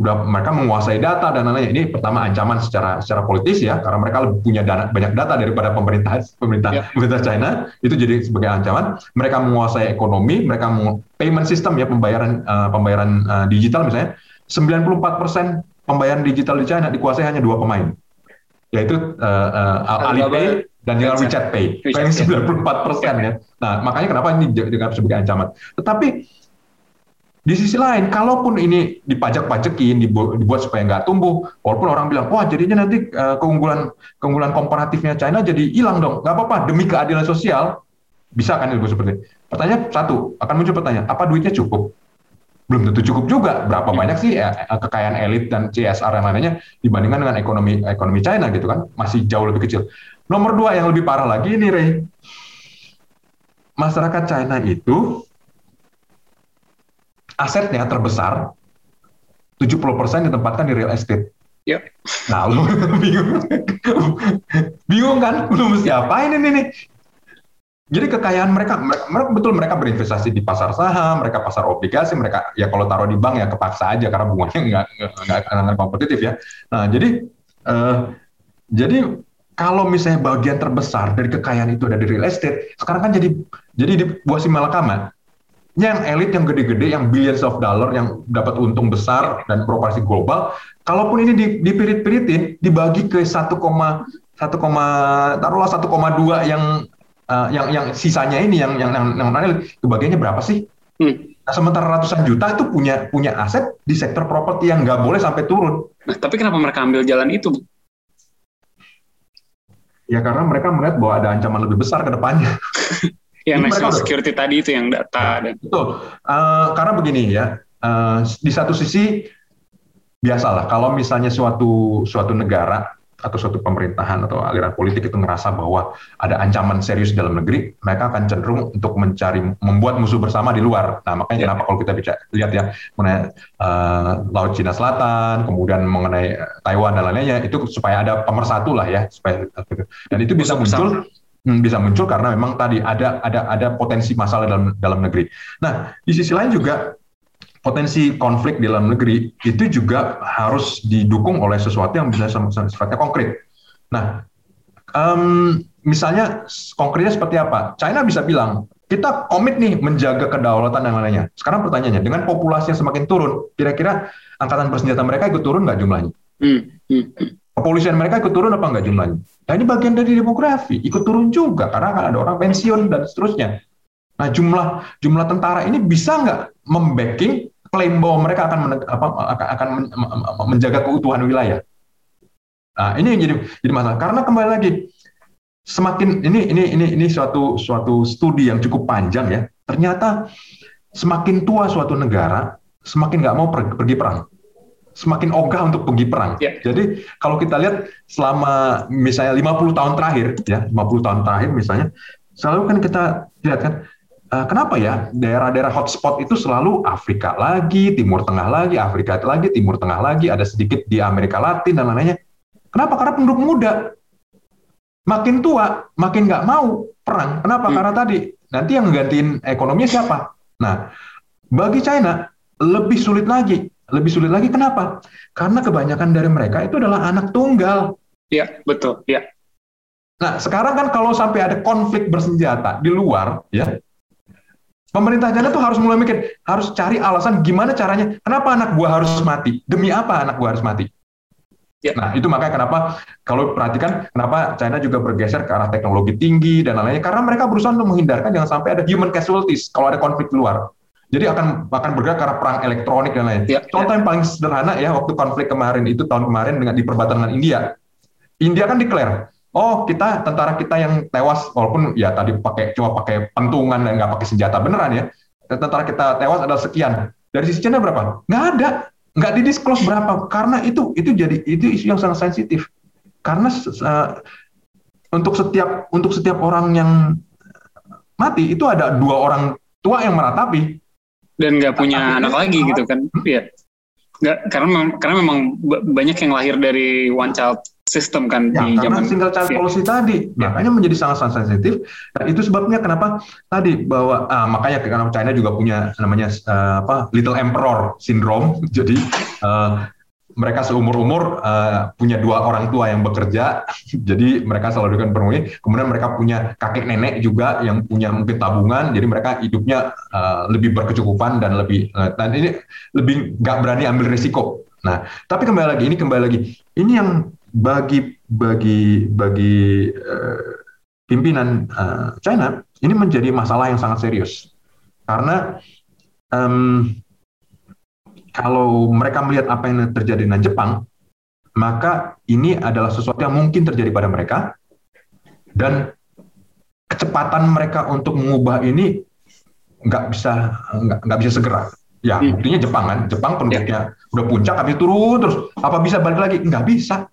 udah mereka menguasai data dan lain-lain. Ini pertama ancaman secara secara politis ya, karena mereka lebih punya dana, banyak data daripada pemerintah (laughs) pemerintah yeah. pemerintah China. Itu jadi sebagai ancaman. Mereka menguasai ekonomi, mereka payment system ya pembayaran uh, pembayaran uh, digital misalnya. 94 persen pembayaran digital di China dikuasai hanya dua pemain, yaitu uh, uh, Alipay dan dengan WeChat Pay. WeChat, 94 persen ya. Nah makanya kenapa ini dianggap sebagai ancaman. Tetapi di sisi lain, kalaupun ini dipajak-pajekin, dibuat, supaya nggak tumbuh, walaupun orang bilang, wah jadinya nanti uh, keunggulan keunggulan komparatifnya China jadi hilang dong. Nggak apa-apa, demi keadilan sosial, bisa kan itu seperti ini. Pertanyaan satu, akan muncul pertanyaan, apa duitnya cukup? Belum tentu cukup juga. Berapa banyak sih ya, kekayaan elit dan CSR yang lainnya dibandingkan dengan ekonomi ekonomi China gitu kan? Masih jauh lebih kecil. Nomor dua yang lebih parah lagi ini, Ray. Masyarakat China itu asetnya terbesar 70% ditempatkan di real estate. Ya. Nah, lu (laughs) bingung. bingung kan? Lu mesti apain ini nih? Jadi kekayaan mereka, mereka, betul mereka berinvestasi di pasar saham, mereka pasar obligasi, mereka ya kalau taruh di bank ya kepaksa aja karena bunganya (laughs) nggak nggak nggak kompetitif ya. Nah jadi uh, jadi kalau misalnya bagian terbesar dari kekayaan itu ada di real estate, sekarang kan jadi jadi di buah si malakama yang elit yang gede-gede yang billions of dollar yang dapat untung besar dan beroperasi global, kalaupun ini dipirit-piritin dibagi ke 1, 1, taruhlah 1,2 yang uh, yang yang sisanya ini yang yang yang, yang kebagiannya berapa sih? Hmm. Nah, sementara ratusan juta itu punya punya aset di sektor properti yang nggak boleh sampai turun. Nah, tapi kenapa mereka ambil jalan itu? Ya karena mereka melihat bahwa ada ancaman lebih besar ke depannya. (laughs) yang national security tadi itu yang data. Ya, dan... Betul. Uh, karena begini ya, uh, di satu sisi biasalah kalau misalnya suatu suatu negara atau suatu pemerintahan atau aliran politik itu ngerasa bahwa ada ancaman serius dalam negeri, mereka akan cenderung untuk mencari membuat musuh bersama di luar. Nah, makanya yeah. kenapa kalau kita bicara lihat ya mengenai uh, Laut Cina Selatan, kemudian mengenai Taiwan dan lainnya itu supaya ada pemersatu lah ya, supaya dan itu bisa muncul bisa muncul karena memang tadi ada ada ada potensi masalah dalam dalam negeri. Nah, di sisi lain juga potensi konflik di dalam negeri itu juga harus didukung oleh sesuatu yang bisa sifatnya konkret. Nah, um, misalnya konkretnya seperti apa? China bisa bilang kita komit nih menjaga kedaulatan dan lainnya. Sekarang pertanyaannya, dengan populasi yang semakin turun, kira-kira angkatan bersenjata mereka ikut turun nggak jumlahnya? Hmm. Hmm. Kepolisian mereka ikut turun apa nggak jumlahnya? Nah ini bagian dari demografi, ikut turun juga karena akan ada orang pensiun dan seterusnya. Nah jumlah jumlah tentara ini bisa nggak membacking klaim bahwa mereka akan men, apa, akan menjaga keutuhan wilayah. Nah, ini yang jadi jadi masalah karena kembali lagi semakin ini ini ini ini suatu suatu studi yang cukup panjang ya. Ternyata semakin tua suatu negara, semakin nggak mau pergi, pergi perang. Semakin ogah untuk pergi perang. Yeah. Jadi kalau kita lihat selama misalnya 50 tahun terakhir ya, 50 tahun terakhir misalnya selalu kan kita lihat kan uh, kenapa ya daerah-daerah hotspot itu selalu Afrika lagi, Timur Tengah lagi, Afrika lagi, Timur Tengah lagi, ada sedikit di Amerika Latin dan lainnya. Kenapa? Karena penduduk muda makin tua, makin nggak mau perang. Kenapa? Hmm. Karena tadi nanti yang menggantiin ekonominya siapa? Nah, bagi China lebih sulit lagi. Lebih sulit lagi kenapa? Karena kebanyakan dari mereka itu adalah anak tunggal. Iya, betul. Iya. Nah, sekarang kan kalau sampai ada konflik bersenjata di luar, ya, Pemerintah China tuh harus mulai mikir, harus cari alasan gimana caranya, kenapa anak gua harus mati, demi apa anak gua harus mati. Ya. Nah itu makanya kenapa kalau perhatikan kenapa China juga bergeser ke arah teknologi tinggi dan lain-lainnya karena mereka berusaha untuk menghindarkan jangan sampai ada human casualties kalau ada konflik di luar. Jadi akan akan bergerak ke arah perang elektronik dan lain. Ya. Contoh ya. yang paling sederhana ya waktu konflik kemarin itu tahun kemarin dengan di perbatasan dengan India. India kan declare oh kita tentara kita yang tewas walaupun ya tadi pakai cuma pakai pentungan dan nggak pakai senjata beneran ya tentara kita tewas adalah sekian dari sisi China berapa nggak ada nggak didisclose berapa karena itu itu jadi itu isu yang sangat sensitif karena uh, untuk setiap untuk setiap orang yang mati itu ada dua orang tua yang meratapi dan nggak punya anak lagi gitu kan. Iya. Nggak karena karena memang banyak yang lahir dari one child sistem kan ya, di karena zaman single child policy tadi. Ya. makanya menjadi sangat-sangat sensitif. Dan itu sebabnya kenapa tadi bahwa ah, makanya karena China juga punya namanya uh, apa little emperor syndrome. (laughs) Jadi uh, mereka seumur-umur uh, punya dua orang tua yang bekerja, (laughs) jadi mereka selalu dengan bermuli. Kemudian mereka punya kakek nenek juga yang punya mungkin tabungan, jadi mereka hidupnya uh, lebih berkecukupan dan lebih uh, dan ini lebih nggak berani ambil risiko. Nah, tapi kembali lagi ini kembali lagi ini yang bagi bagi bagi uh, pimpinan uh, China ini menjadi masalah yang sangat serius karena um, kalau mereka melihat apa yang terjadi dengan Jepang maka ini adalah sesuatu yang mungkin terjadi pada mereka. Dan kecepatan mereka untuk mengubah ini nggak bisa nggak, nggak bisa segera. Ya hmm. buktinya Jepang kan. Jepang penduduknya ya. udah puncak tapi turun terus. Apa bisa balik lagi? Nggak bisa.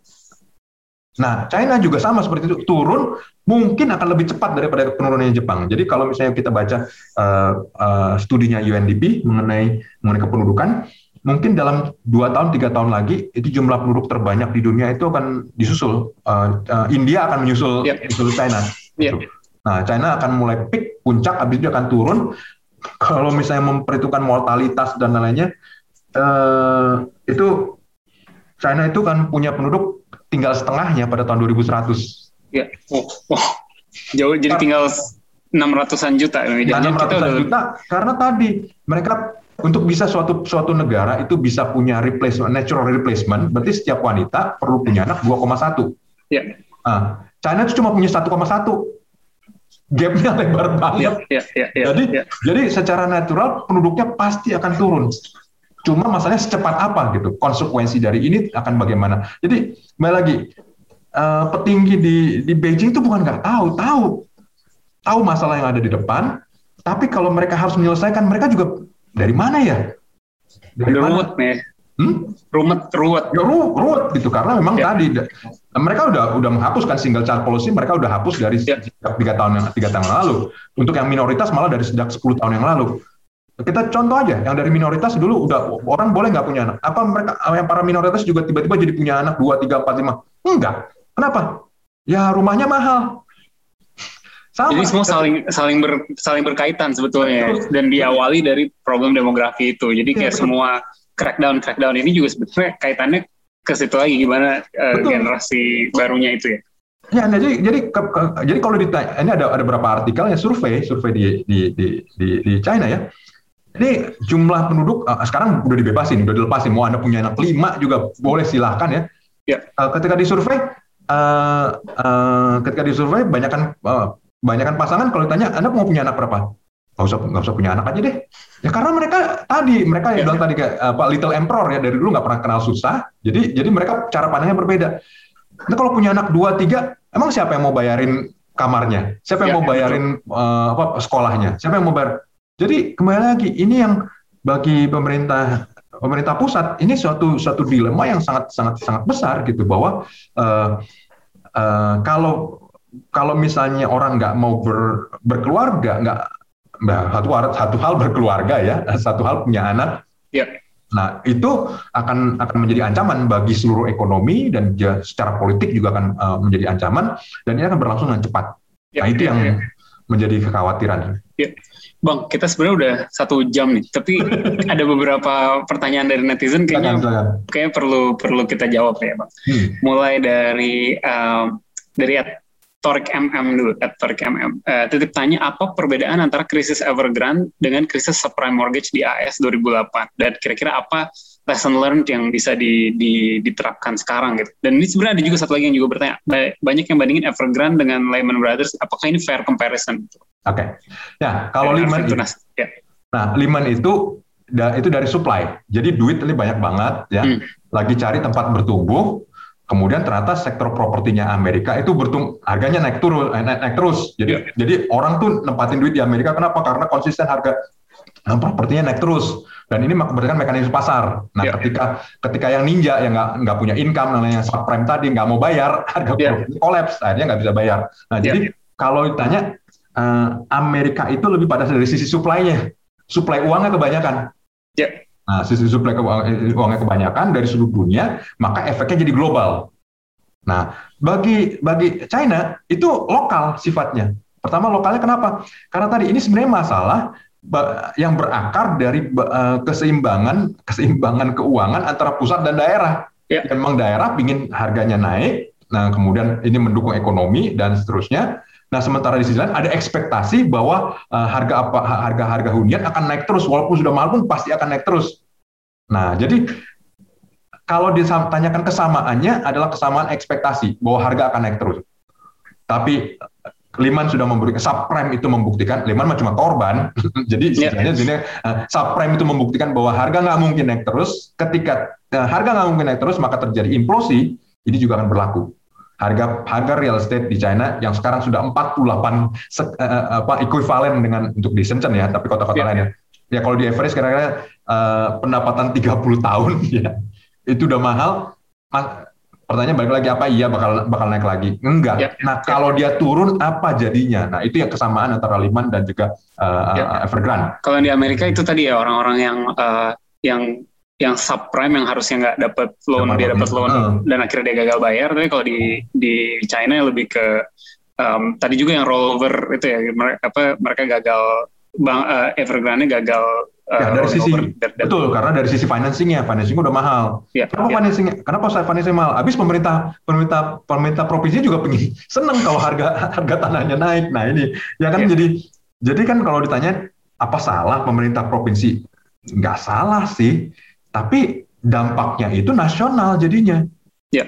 Nah, China juga sama seperti itu. Turun mungkin akan lebih cepat daripada penurunannya Jepang. Jadi kalau misalnya kita baca uh, uh, studinya UNDP mengenai mengenai kependudukan, mungkin dalam dua tahun tiga tahun lagi itu jumlah penduduk terbanyak di dunia itu akan disusul uh, uh, India akan menyusul yep. menyusul China yep. Gitu. nah China akan mulai peak puncak habis itu akan turun (laughs) kalau misalnya memperhitungkan mortalitas dan lainnya uh, itu China itu kan punya penduduk tinggal setengahnya pada tahun 2100 ya oh, oh. jauh jadi tinggal 600-an juta. Ya, 600-an juta karena tadi mereka untuk bisa suatu suatu negara itu bisa punya replacement natural replacement berarti setiap wanita perlu punya anak 2,1. Ya. Nah, China itu cuma punya 1,1. Gapnya lebar banget. Ya, ya, ya, ya, jadi ya. jadi secara natural penduduknya pasti akan turun. Cuma masalahnya secepat apa gitu. Konsekuensi dari ini akan bagaimana. Jadi kembali lagi uh, petinggi di di Beijing itu bukan nggak tahu, tahu tahu masalah yang ada di depan. Tapi kalau mereka harus menyelesaikan, mereka juga dari mana ya? Dari mana? ruwet nih. Hmm? Rumet, ruwet. Ya, ru, ruwet gitu karena memang ya. tadi mereka udah udah menghapuskan single child policy mereka udah hapus dari ya. tiga tahun yang tiga tahun lalu. Untuk yang minoritas malah dari sejak 10 tahun yang lalu. Kita contoh aja, yang dari minoritas dulu udah orang boleh nggak punya anak. Apa mereka yang para minoritas juga tiba-tiba jadi punya anak dua, tiga, empat, lima? Enggak. Kenapa? Ya rumahnya mahal, sama. Jadi semua saling saling ber, saling berkaitan sebetulnya betul. dan diawali dari problem demografi itu. Jadi kayak ya, semua crackdown crackdown ini juga sebetulnya kaitannya ke situ lagi gimana uh, generasi barunya itu ya. Ya, nah, jadi jadi ke, ke, jadi kalau ditanya ini ada ada beberapa artikel ya survei survei di di di di, di China ya. Ini jumlah penduduk uh, sekarang udah dibebasin, udah dilepasin. Mau anda punya anak lima juga boleh silahkan ya. Ya. Uh, ketika disurvei, uh, uh, ketika disurvei, banyak kan uh, Banyakkan pasangan kalau ditanya, Anda mau punya anak berapa? Nggak usah, nggak usah punya anak aja deh. Ya karena mereka tadi, mereka yang bilang tadi kayak apa Little Emperor ya dari dulu nggak pernah kenal susah. Jadi jadi mereka cara pandangnya berbeda. Nah kalau punya anak dua tiga, emang siapa yang mau bayarin kamarnya? Siapa yang ya, mau bayarin uh, apa sekolahnya? Siapa yang mau bayar? Jadi kembali lagi ini yang bagi pemerintah pemerintah pusat ini suatu suatu dilema yang sangat sangat sangat besar gitu bahwa uh, uh, kalau kalau misalnya orang nggak mau ber, berkeluarga, nggak nah, satu satu hal berkeluarga ya, (laughs) satu hal punya anak. Ya. Nah itu akan akan menjadi ancaman bagi seluruh ekonomi dan secara politik juga akan uh, menjadi ancaman dan ini akan berlangsung dengan cepat. Ya, nah itu ya, yang ya. menjadi kekhawatiran. Ya. Bang, kita sebenarnya udah satu jam nih, tapi (laughs) ada beberapa pertanyaan dari netizen kayaknya kayaknya perlu perlu kita jawab ya, bang. Hmm. Mulai dari um, dari Torik MM dulu, at Torik MM. Uh, titip tanya apa perbedaan antara krisis Evergrande dengan krisis subprime mortgage di AS 2008 dan kira-kira apa lesson learned yang bisa di, di, diterapkan sekarang gitu. Dan ini sebenarnya ada juga satu lagi yang juga bertanya, banyak yang bandingin Evergrande dengan Lehman Brothers, apakah ini fair comparison? Oke, okay. ya kalau Lehman itu, ya. nah Lehman itu itu dari supply, jadi duit ini banyak banget ya, hmm. lagi cari tempat bertumbuh, Kemudian ternyata sektor propertinya Amerika itu bertung harganya naik turun eh, naik, naik terus. Jadi yeah. jadi orang tuh nempatin duit di Amerika kenapa? Karena konsisten harga eh, propertinya naik terus. Dan ini berdasarkan mekanisme pasar. Nah, yeah. ketika ketika yang ninja yang nggak nggak punya income, namanya subprime tadi nggak mau bayar, (laughs) harga yeah. properti kolaps, akhirnya nggak bisa bayar. Nah, yeah. jadi kalau ditanya uh, Amerika itu lebih pada dari sisi supply-nya, supply uangnya kebanyakan. Yeah. Nah, sisi suplai uangnya kebanyakan dari seluruh dunia, maka efeknya jadi global. Nah, bagi bagi China itu lokal sifatnya. Pertama lokalnya kenapa? Karena tadi ini sebenarnya masalah yang berakar dari uh, keseimbangan keseimbangan keuangan antara pusat dan daerah. Ya. Memang daerah ingin harganya naik, nah kemudian ini mendukung ekonomi dan seterusnya. Nah, sementara di sisi lain ada ekspektasi bahwa uh, harga apa harga-harga hunian akan naik terus walaupun sudah mahal pun pasti akan naik terus. Nah, jadi kalau ditanyakan kesamaannya adalah kesamaan ekspektasi bahwa harga akan naik terus. Tapi Liman sudah memberikan subprime itu membuktikan Liman cuma korban. (laughs) jadi yeah. sini uh, subprime itu membuktikan bahwa harga nggak mungkin naik terus. Ketika uh, harga nggak mungkin naik terus maka terjadi implosi. Ini juga akan berlaku harga harga real estate di China yang sekarang sudah 48 se, uh, apa ekuivalen dengan untuk di Shenzhen ya, tapi kota-kota yeah. lainnya. Ya kalau di average kira-kira uh, pendapatan 30 tahun (laughs) ya itu udah mahal. Pertanyaan balik lagi apa iya bakal bakal naik lagi? Enggak. Yeah. Nah, kalau dia turun apa jadinya? Nah, itu yang kesamaan antara Lehman dan juga uh, yeah. Evergrande. Kalau di Amerika itu tadi ya orang-orang yang uh, yang yang subprime yang harusnya nggak dapat loan dia dapat loan uh. dan akhirnya dia gagal bayar. Tapi kalau di di China lebih ke um, tadi juga yang rollover itu ya mereka apa mereka gagal bang uh, Evergrande gagal uh, ya, dari sisi dari, betul karena dari sisi financingnya financing udah mahal. Ya, kenapa ya. financing kenapa saya financing mahal? Habis pemerintah pemerintah pemerintah provinsi juga pengen (laughs) seneng kalau harga harga tanahnya naik. Nah ini ya kan ya. jadi jadi kan kalau ditanya apa salah pemerintah provinsi? Nggak salah sih tapi dampaknya itu nasional jadinya. Ya.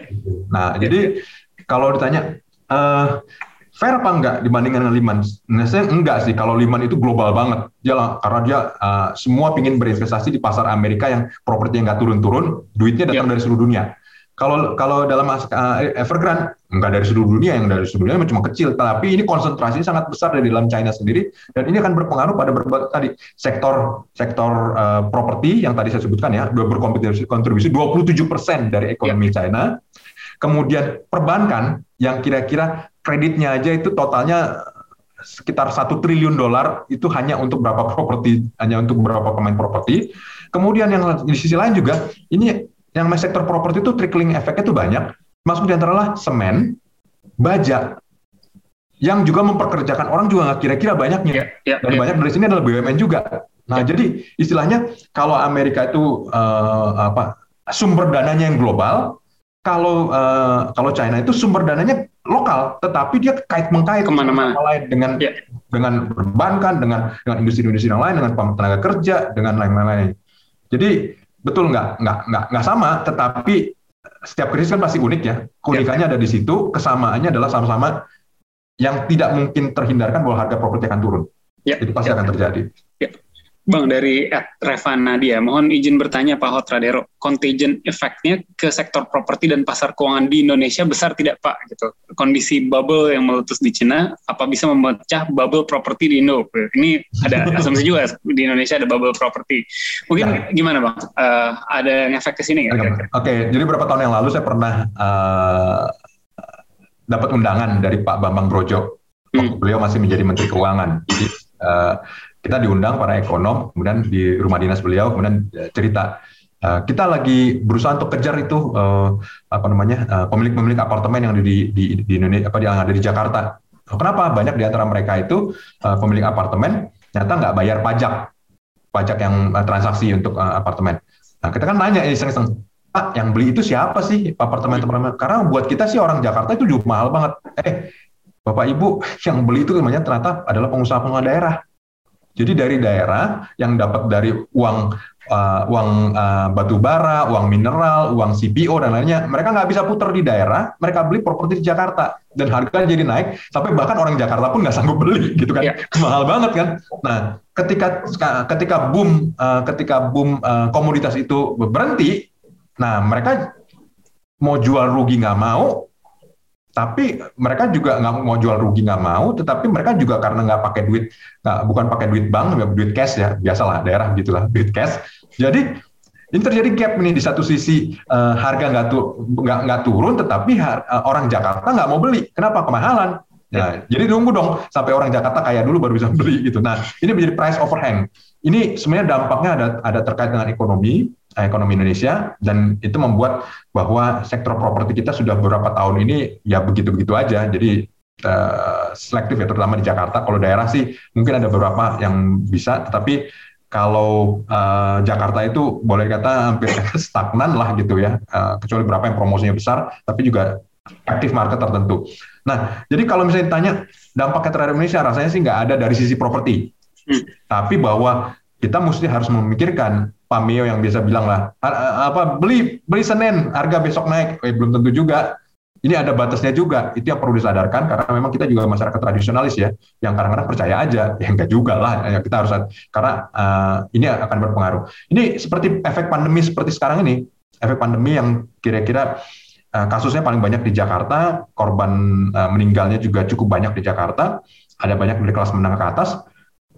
Nah, ya. jadi kalau ditanya uh, fair apa enggak dibandingkan dengan Liman? Nah, saya enggak sih. Kalau Liman itu global banget. Dia karena dia uh, semua ingin berinvestasi di pasar Amerika yang properti yang nggak turun-turun, duitnya datang ya. dari seluruh dunia. Kalau kalau dalam uh, Evergrande nggak dari seluruh dunia, yang dari seluruh dunia cuma kecil, tapi ini konsentrasinya sangat besar dari dalam China sendiri dan ini akan berpengaruh pada berbagai tadi sektor sektor uh, properti yang tadi saya sebutkan ya, berkontribusi kontribusi 27 persen dari ekonomi ya. China. Kemudian perbankan yang kira-kira kreditnya aja itu totalnya sekitar satu triliun dolar itu hanya untuk berapa properti, hanya untuk beberapa pemain properti. Kemudian yang di sisi lain juga ini yang sektor properti itu trickling efeknya itu banyak. Masuk di antara lah semen, baja, yang juga memperkerjakan orang juga nggak kira-kira banyaknya. Yeah, yeah, Dan yeah. banyak dari sini adalah BUMN juga. Nah, yeah. jadi istilahnya kalau Amerika itu uh, apa sumber dananya yang global, kalau uh, kalau China itu sumber dananya lokal, tetapi dia kait mengkait ke mana-mana lain dengan yeah. dengan perbankan, dengan dengan industri-industri yang lain, dengan tenaga kerja, dengan lain-lain. Jadi betul nggak nggak nggak nggak sama tetapi setiap krisis kan pasti unik ya keunikannya ya. ada di situ kesamaannya adalah sama-sama yang tidak mungkin terhindarkan bahwa harga properti akan turun ya. itu pasti ya. akan terjadi. Bang dari Revana dia, mohon izin bertanya Pak Hotradero, contagion efeknya ke sektor properti dan pasar keuangan di Indonesia besar tidak Pak? Gitu. Kondisi bubble yang meletus di Cina, apa bisa memecah bubble properti di Indo? Ini ada (laughs) asumsi juga di Indonesia ada bubble properti. Mungkin nah. gimana Bang? Uh, ada yang efek ke sini Oke, okay. jadi beberapa tahun yang lalu saya pernah uh, dapat undangan dari Pak Bambang Brojo. Hmm. Beliau masih menjadi Menteri Keuangan. Jadi uh, kita diundang para ekonom, kemudian di rumah dinas beliau, kemudian eh, cerita uh, kita lagi berusaha untuk kejar itu uh, apa namanya pemilik-pemilik apartemen yang di di di Indonesia apa yang ada di Jakarta. Kenapa banyak di antara mereka itu pemilik apartemen ternyata nggak bayar pajak pajak yang transaksi untuk apartemen. Nah kita kan nanya iseng-iseng, Pak yang beli itu siapa sih apartemen-apartemen? Karena buat kita sih orang Jakarta itu juga mahal banget. Eh Bapak Ibu yang beli itu namanya ternyata adalah pengusaha-pengusaha daerah jadi dari daerah yang dapat dari uang uh, uang uh, batu bara, uang mineral, uang CPO dan lainnya, mereka nggak bisa putar di daerah, mereka beli properti di Jakarta dan harganya jadi naik sampai bahkan orang Jakarta pun nggak sanggup beli (laughs) gitu kan, yeah. (laughs) mahal banget kan. Nah, ketika ketika boom uh, ketika boom uh, komoditas itu berhenti, nah mereka mau jual rugi nggak mau, tapi mereka juga nggak mau jual rugi nggak mau, tetapi mereka juga karena nggak pakai duit, nggak bukan pakai duit bank, nggak duit cash ya, biasalah daerah gitulah (laughs) duit cash. Jadi ini terjadi gap nih di satu sisi uh, harga nggak tu, nggak nggak turun, tetapi har, uh, orang Jakarta nggak mau beli. Kenapa kemahalan? Nah, jadi tunggu dong sampai orang Jakarta kaya dulu baru bisa beli gitu. Nah, ini menjadi price overhang. Ini sebenarnya dampaknya ada ada terkait dengan ekonomi, ekonomi Indonesia dan itu membuat bahwa sektor properti kita sudah beberapa tahun ini ya begitu-begitu aja. Jadi uh, selektif ya terutama di Jakarta. Kalau daerah sih mungkin ada beberapa yang bisa, tetapi kalau uh, Jakarta itu boleh kata hampir (laughs) stagnan lah gitu ya, uh, kecuali beberapa yang promosinya besar, tapi juga aktif market tertentu. Nah, jadi kalau misalnya ditanya dampaknya terhadap Indonesia, rasanya sih nggak ada dari sisi properti. Hmm. Tapi bahwa kita mesti harus memikirkan Pak Mio yang biasa bilang lah. Apa beli beli Senin harga besok naik. Eh, belum tentu juga. Ini ada batasnya juga. Itu yang perlu disadarkan karena memang kita juga masyarakat tradisionalis ya yang kadang-kadang percaya aja. Ya enggak juga lah. Ya, kita harus karena uh, ini akan berpengaruh. Ini seperti efek pandemi seperti sekarang ini efek pandemi yang kira-kira kasusnya paling banyak di Jakarta korban meninggalnya juga cukup banyak di Jakarta ada banyak dari kelas menengah ke atas.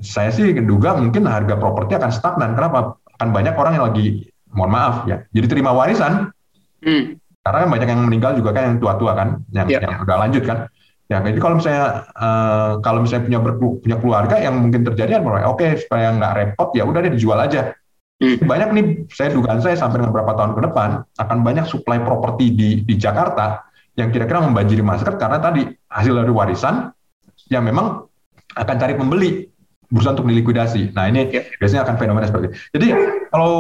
Saya sih duga mungkin harga properti akan stagnan. Kenapa kan banyak orang yang lagi mohon maaf ya jadi terima warisan hmm. karena kan banyak yang meninggal juga kan yang tua-tua kan yang, yeah. yang udah lanjut kan ya jadi kalau misalnya uh, kalau misalnya punya berku, punya keluarga yang mungkin terjadi oke okay, supaya nggak repot ya udah deh dijual aja Hmm. Banyak nih, saya dugaan saya sampai dengan beberapa tahun ke depan akan banyak supply properti di di Jakarta yang kira-kira membanjiri market karena tadi hasil dari warisan yang memang akan cari pembeli berusaha untuk dilikuidasi. Nah ini yeah. biasanya akan fenomena seperti itu. Jadi kalau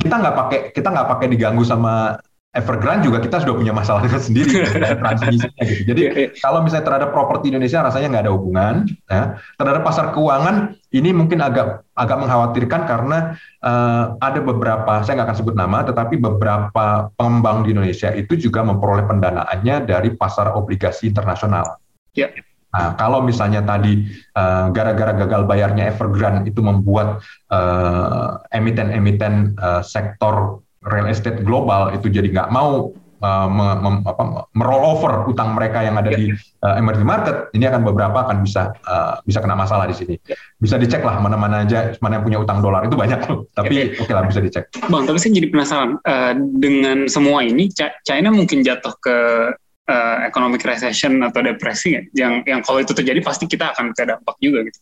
kita nggak pakai kita nggak pakai diganggu sama Evergrande juga kita sudah punya masalah (laughs) (laughs) dengan sendiri transmisinya gitu. Jadi kalau misalnya terhadap properti Indonesia rasanya nggak ada hubungan. Ya. Terhadap pasar keuangan ini mungkin agak agak mengkhawatirkan karena uh, ada beberapa saya nggak akan sebut nama, tetapi beberapa pengembang di Indonesia itu juga memperoleh pendanaannya dari pasar obligasi internasional. Ya. Nah, kalau misalnya tadi uh, gara-gara gagal bayarnya Evergrande itu membuat uh, emiten-emiten uh, sektor real estate global itu jadi nggak mau uh, me, me, apa, meroll over utang mereka yang ada di uh, emerging market, ini akan beberapa akan bisa uh, bisa kena masalah di sini. Bisa dicek lah mana-mana aja mana yang punya utang dolar itu banyak loh. Tapi oke okay lah bisa dicek. Bang, tapi saya jadi penasaran uh, dengan semua ini China mungkin jatuh ke uh, economic recession atau depresi ya? Yang yang kalau itu terjadi pasti kita akan ke dampak juga gitu.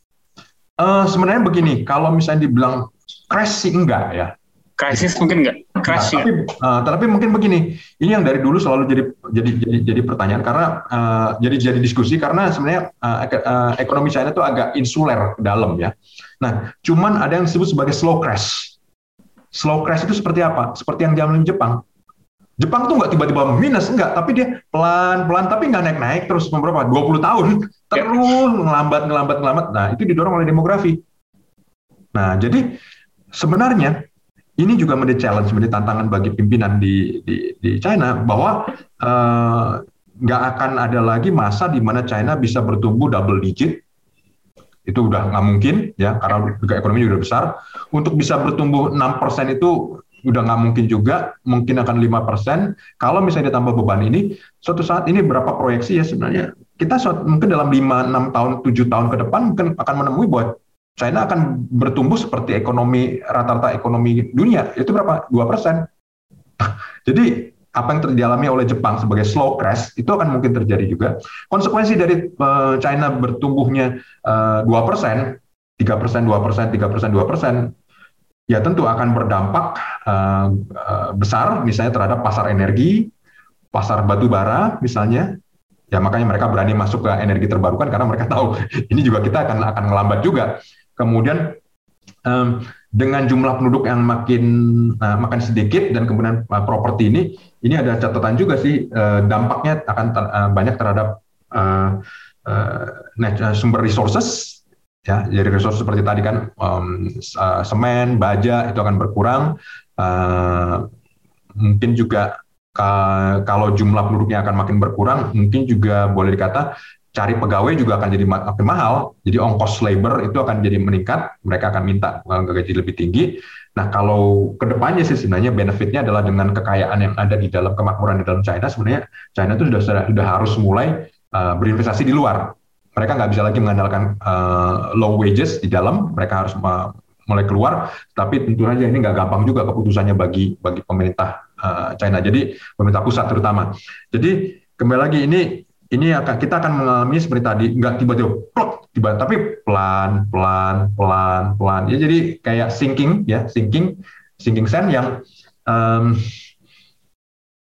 Uh, sebenarnya begini, kalau misalnya dibilang crash sih enggak ya. Krisis mungkin nggak crash nah, tapi, uh, tapi mungkin begini ini yang dari dulu selalu jadi jadi jadi, jadi pertanyaan karena uh, jadi jadi diskusi karena sebenarnya uh, ek, uh, ekonomi China itu agak insuler dalam ya. Nah cuman ada yang disebut sebagai slow crash. Slow crash itu seperti apa? Seperti yang dialami Jepang Jepang tuh nggak tiba-tiba minus, enggak, tapi dia pelan-pelan, tapi nggak naik-naik terus beberapa 20 tahun, (laughs) ya. terus ngelambat, ngelambat, ngelambat. Nah, itu didorong oleh demografi. Nah, jadi sebenarnya ini juga menjadi challenge, menjadi tantangan bagi pimpinan di di, di China bahwa eh, nggak uh, akan ada lagi masa di mana China bisa bertumbuh double digit itu udah nggak mungkin ya karena juga ekonomi juga besar untuk bisa bertumbuh 6% itu udah nggak mungkin juga mungkin akan lima persen kalau misalnya ditambah beban ini suatu saat ini berapa proyeksi ya sebenarnya kita suatu, mungkin dalam 5 6 tahun 7 tahun ke depan mungkin akan menemui bahwa China akan bertumbuh seperti ekonomi rata-rata ekonomi dunia itu berapa dua persen. (laughs) Jadi apa yang dialami oleh Jepang sebagai slow crash itu akan mungkin terjadi juga. Konsekuensi dari uh, China bertumbuhnya eh, dua persen, tiga persen, dua persen, tiga persen, dua persen, ya tentu akan berdampak uh, besar misalnya terhadap pasar energi, pasar batu bara misalnya. Ya makanya mereka berani masuk ke energi terbarukan karena mereka tahu (laughs) ini juga kita akan akan melambat juga. Kemudian um, dengan jumlah penduduk yang makin uh, makin sedikit dan kemudian uh, properti ini ini ada catatan juga sih uh, dampaknya akan ter, uh, banyak terhadap uh, uh, sumber resources ya jadi resources seperti tadi kan um, uh, semen baja itu akan berkurang uh, mungkin juga kalau jumlah penduduknya akan makin berkurang mungkin juga boleh dikata cari pegawai juga akan jadi makin mahal. Jadi ongkos labor itu akan jadi meningkat, mereka akan minta gaji lebih tinggi. Nah kalau ke depannya sih sebenarnya benefitnya adalah dengan kekayaan yang ada di dalam kemakmuran di dalam China, sebenarnya China itu sudah sudah harus mulai uh, berinvestasi di luar. Mereka nggak bisa lagi mengandalkan uh, low wages di dalam, mereka harus mulai keluar. Tapi tentu saja ini nggak gampang juga keputusannya bagi bagi pemerintah uh, China. Jadi pemerintah pusat terutama. Jadi kembali lagi ini ini akan kita akan mengalami seperti tadi nggak tiba-tiba plok tiba tapi pelan pelan pelan pelan ya jadi kayak sinking ya sinking sinking sand yang um,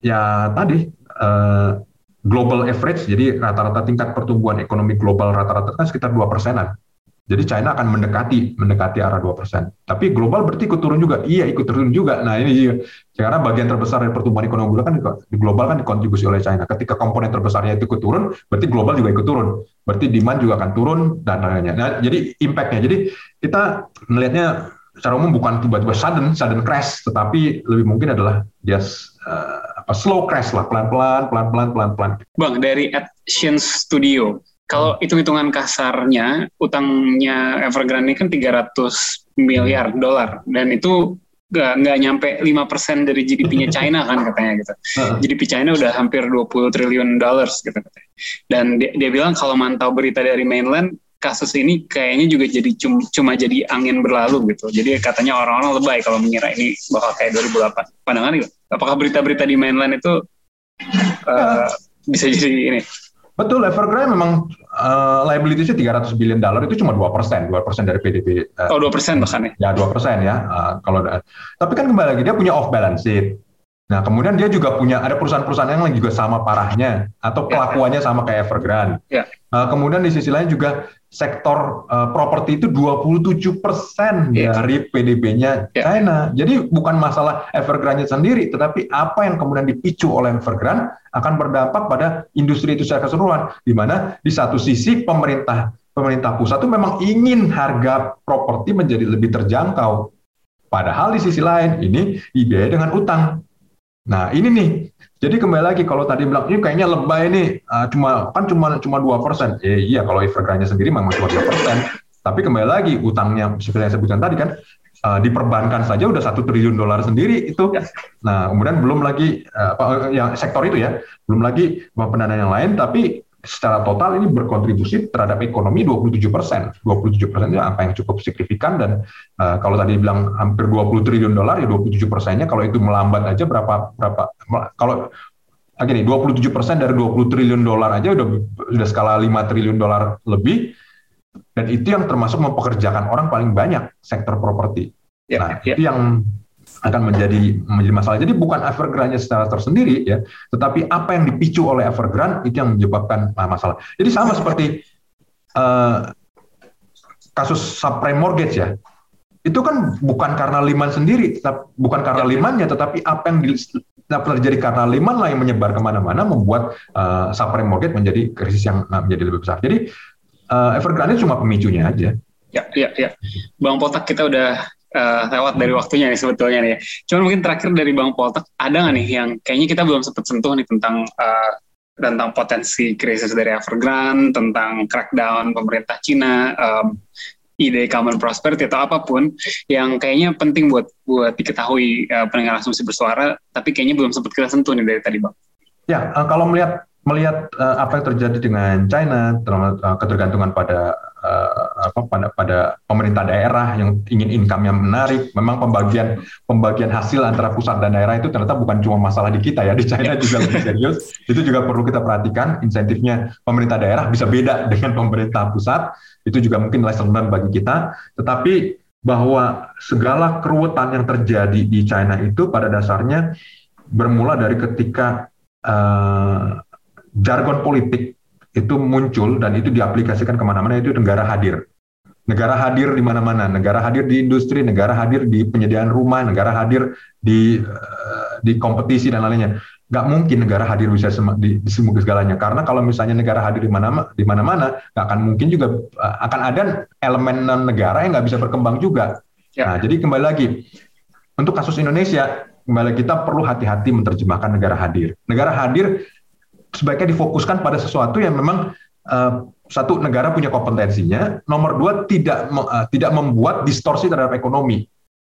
ya tadi uh, global average jadi rata-rata tingkat pertumbuhan ekonomi global rata-rata kan sekitar dua persenan jadi China akan mendekati mendekati arah dua persen. Tapi global berarti ikut turun juga. Iya, ikut turun juga. Nah, ini juga. Karena bagian terbesar dari pertumbuhan ekonomi global kan di global kan dikontribusi oleh China. Ketika komponen terbesarnya itu ikut turun, berarti global juga ikut turun. Berarti demand juga akan turun dan lainnya. Nah, jadi impact-nya. Jadi kita melihatnya secara umum bukan tiba-tiba sudden sudden crash, tetapi lebih mungkin adalah just uh, apa slow crash lah, pelan-pelan, pelan-pelan, pelan-pelan. Bang, dari Action Studio, kalau hmm. hitung-hitungan kasarnya, utangnya Evergrande kan 300 miliar dolar. Dan itu nggak nggak nyampe 5% dari GDP-nya (laughs) China kan katanya gitu. GDP China udah hampir 20 triliun dollars gitu katanya. Dan dia, dia bilang kalau mantau berita dari mainland, kasus ini kayaknya juga jadi cuma, cuma jadi angin berlalu gitu. Jadi katanya orang-orang lebay kalau mengira ini bakal kayak 2008. Pandangan gitu. Apakah berita-berita di mainland itu uh, bisa jadi ini Betul, Evergrande memang uh, liability-nya 300 billion dollar itu cuma dua persen, dua persen dari PDB. Uh, oh, dua persen bahkan ya? Ya, dua persen ya. Uh, kalau tapi kan kembali lagi dia punya off balance sheet. Nah, kemudian dia juga punya ada perusahaan-perusahaan yang juga sama parahnya atau ya. pelakuannya sama kayak Evergrande. Ya. Uh, kemudian di sisi lain juga sektor uh, properti itu 27 persen yeah. dari PDB-nya yeah. China. Jadi bukan masalah Evergrande sendiri, tetapi apa yang kemudian dipicu oleh Evergrande akan berdampak pada industri itu secara keseluruhan. Di mana di satu sisi pemerintah pemerintah pusat itu memang ingin harga properti menjadi lebih terjangkau. Padahal di sisi lain ini dibiayai dengan utang. Nah ini nih jadi kembali lagi kalau tadi bilang ini kayaknya lebay nih uh, cuma kan cuma cuma dua persen. Eh, iya kalau Evergrande sendiri memang cuma dua persen. Tapi kembali lagi utangnya seperti yang saya sebutkan tadi kan uh, diperbankan saja udah satu triliun dolar sendiri itu. Ya. Nah kemudian belum lagi uh, yang sektor itu ya, belum lagi pendanaan yang lain. Tapi secara total ini berkontribusi terhadap ekonomi 27 persen. 27 persen itu apa yang cukup signifikan dan uh, kalau tadi bilang hampir 20 triliun dolar ya 27 persennya kalau itu melambat aja berapa berapa kalau gini 27 persen dari 20 triliun dolar aja udah sudah skala 5 triliun dolar lebih dan itu yang termasuk mempekerjakan orang paling banyak sektor properti. Ya, nah ya. itu yang akan menjadi menjadi masalah. Jadi bukan Evergrande secara tersendiri ya, tetapi apa yang dipicu oleh Evergrande itu yang menyebabkan masalah. Jadi sama seperti uh, kasus subprime mortgage ya. Itu kan bukan karena Liman sendiri, bukan karena Limannya, tetapi apa yang di, terjadi karena Liman lah yang menyebar ke mana-mana membuat uh, subprime mortgage menjadi krisis yang uh, menjadi lebih besar. Jadi uh, Evergrande cuma pemicunya aja. Ya, ya, ya. Bang Potak kita udah uh, lewat dari waktunya nih sebetulnya nih. Cuman mungkin terakhir dari Bang Poltek, ada nggak nih yang kayaknya kita belum sempat sentuh nih tentang uh, tentang potensi krisis dari Evergrande, tentang crackdown pemerintah Cina, um, ide common prosperity atau apa pun yang kayaknya penting buat buat diketahui uh, pendengar asumsi bersuara, tapi kayaknya belum sempat kita sentuh nih dari tadi, Bang. Ya, uh, kalau melihat melihat uh, apa yang terjadi dengan China, terutama uh, ketergantungan pada uh, apa pada pada pemerintah daerah yang ingin income yang menarik, memang pembagian pembagian hasil antara pusat dan daerah itu ternyata bukan cuma masalah di kita ya, di China juga lebih serius. Itu juga perlu kita perhatikan insentifnya pemerintah daerah bisa beda (laughs) dengan pemerintah pusat. Itu juga mungkin lesson learned bagi kita. Tetapi bahwa segala keruwetan yang terjadi di China itu pada dasarnya bermula dari ketika uh, jargon politik itu muncul dan itu diaplikasikan ke mana-mana itu negara hadir. Negara hadir di mana-mana, negara hadir di industri, negara hadir di penyediaan rumah, negara hadir di uh, di kompetisi dan lainnya. Gak mungkin negara hadir bisa di, di semua segalanya. Karena kalau misalnya negara hadir di mana di mana-mana, nggak akan mungkin juga uh, akan ada elemen non negara yang nggak bisa berkembang juga. Ya. Nah, jadi kembali lagi untuk kasus Indonesia, kembali kita perlu hati-hati menerjemahkan negara hadir. Negara hadir sebaiknya difokuskan pada sesuatu yang memang uh, satu negara punya kompetensinya, nomor dua tidak uh, tidak membuat distorsi terhadap ekonomi.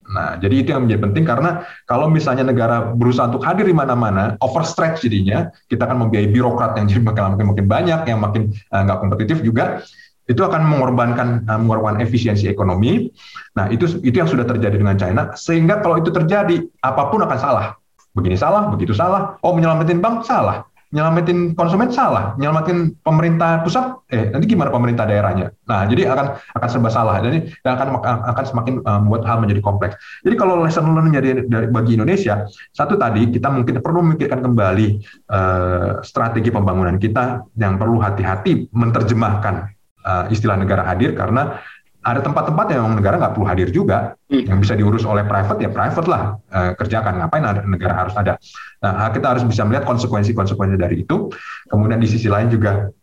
Nah, jadi itu yang menjadi penting karena kalau misalnya negara berusaha untuk hadir di mana-mana, overstretch jadinya, kita akan membiayai birokrat yang jadi makin makin, makin banyak, yang makin uh, nggak kompetitif juga, itu akan mengorbankan uh, mengorbankan efisiensi ekonomi. Nah, itu itu yang sudah terjadi dengan China, sehingga kalau itu terjadi, apa pun akan salah. Begini salah, begitu salah. Oh, menyelamatin bank salah nyelamatin konsumen salah, nyelamatin pemerintah pusat, eh nanti gimana pemerintah daerahnya? Nah, jadi akan akan serba salah, jadi akan akan semakin uh, membuat hal menjadi kompleks. Jadi kalau lesson learn dari, dari bagi Indonesia, satu tadi kita mungkin perlu memikirkan kembali uh, strategi pembangunan kita yang perlu hati-hati menerjemahkan uh, istilah negara hadir karena ada tempat-tempat yang negara nggak perlu hadir juga, hmm. yang bisa diurus oleh private ya private lah e, kerjakan. Ngapain ada, negara harus ada? Nah kita harus bisa melihat konsekuensi-konsekuensi dari itu. Kemudian di sisi lain juga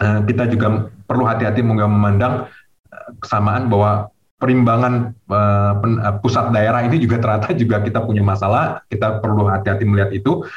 e, kita juga perlu hati-hati memandang kesamaan bahwa perimbangan e, pen, pusat daerah ini juga ternyata juga kita punya masalah. Kita perlu hati-hati melihat itu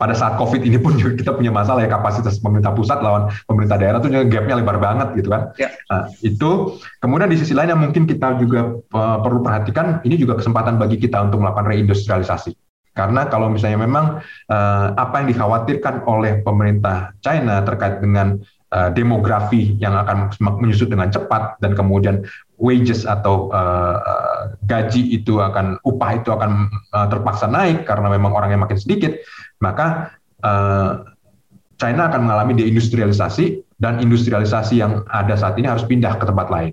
pada saat COVID ini pun juga kita punya masalah ya kapasitas pemerintah pusat lawan pemerintah daerah tuh gapnya lebar banget gitu kan. Ya. Nah, itu kemudian di sisi lain yang mungkin kita juga uh, perlu perhatikan ini juga kesempatan bagi kita untuk melakukan reindustrialisasi. Karena kalau misalnya memang uh, apa yang dikhawatirkan oleh pemerintah China terkait dengan uh, demografi yang akan menyusut dengan cepat dan kemudian wages atau uh, uh, gaji itu akan upah itu akan uh, terpaksa naik karena memang orangnya makin sedikit maka uh, China akan mengalami deindustrialisasi dan industrialisasi yang ada saat ini harus pindah ke tempat lain.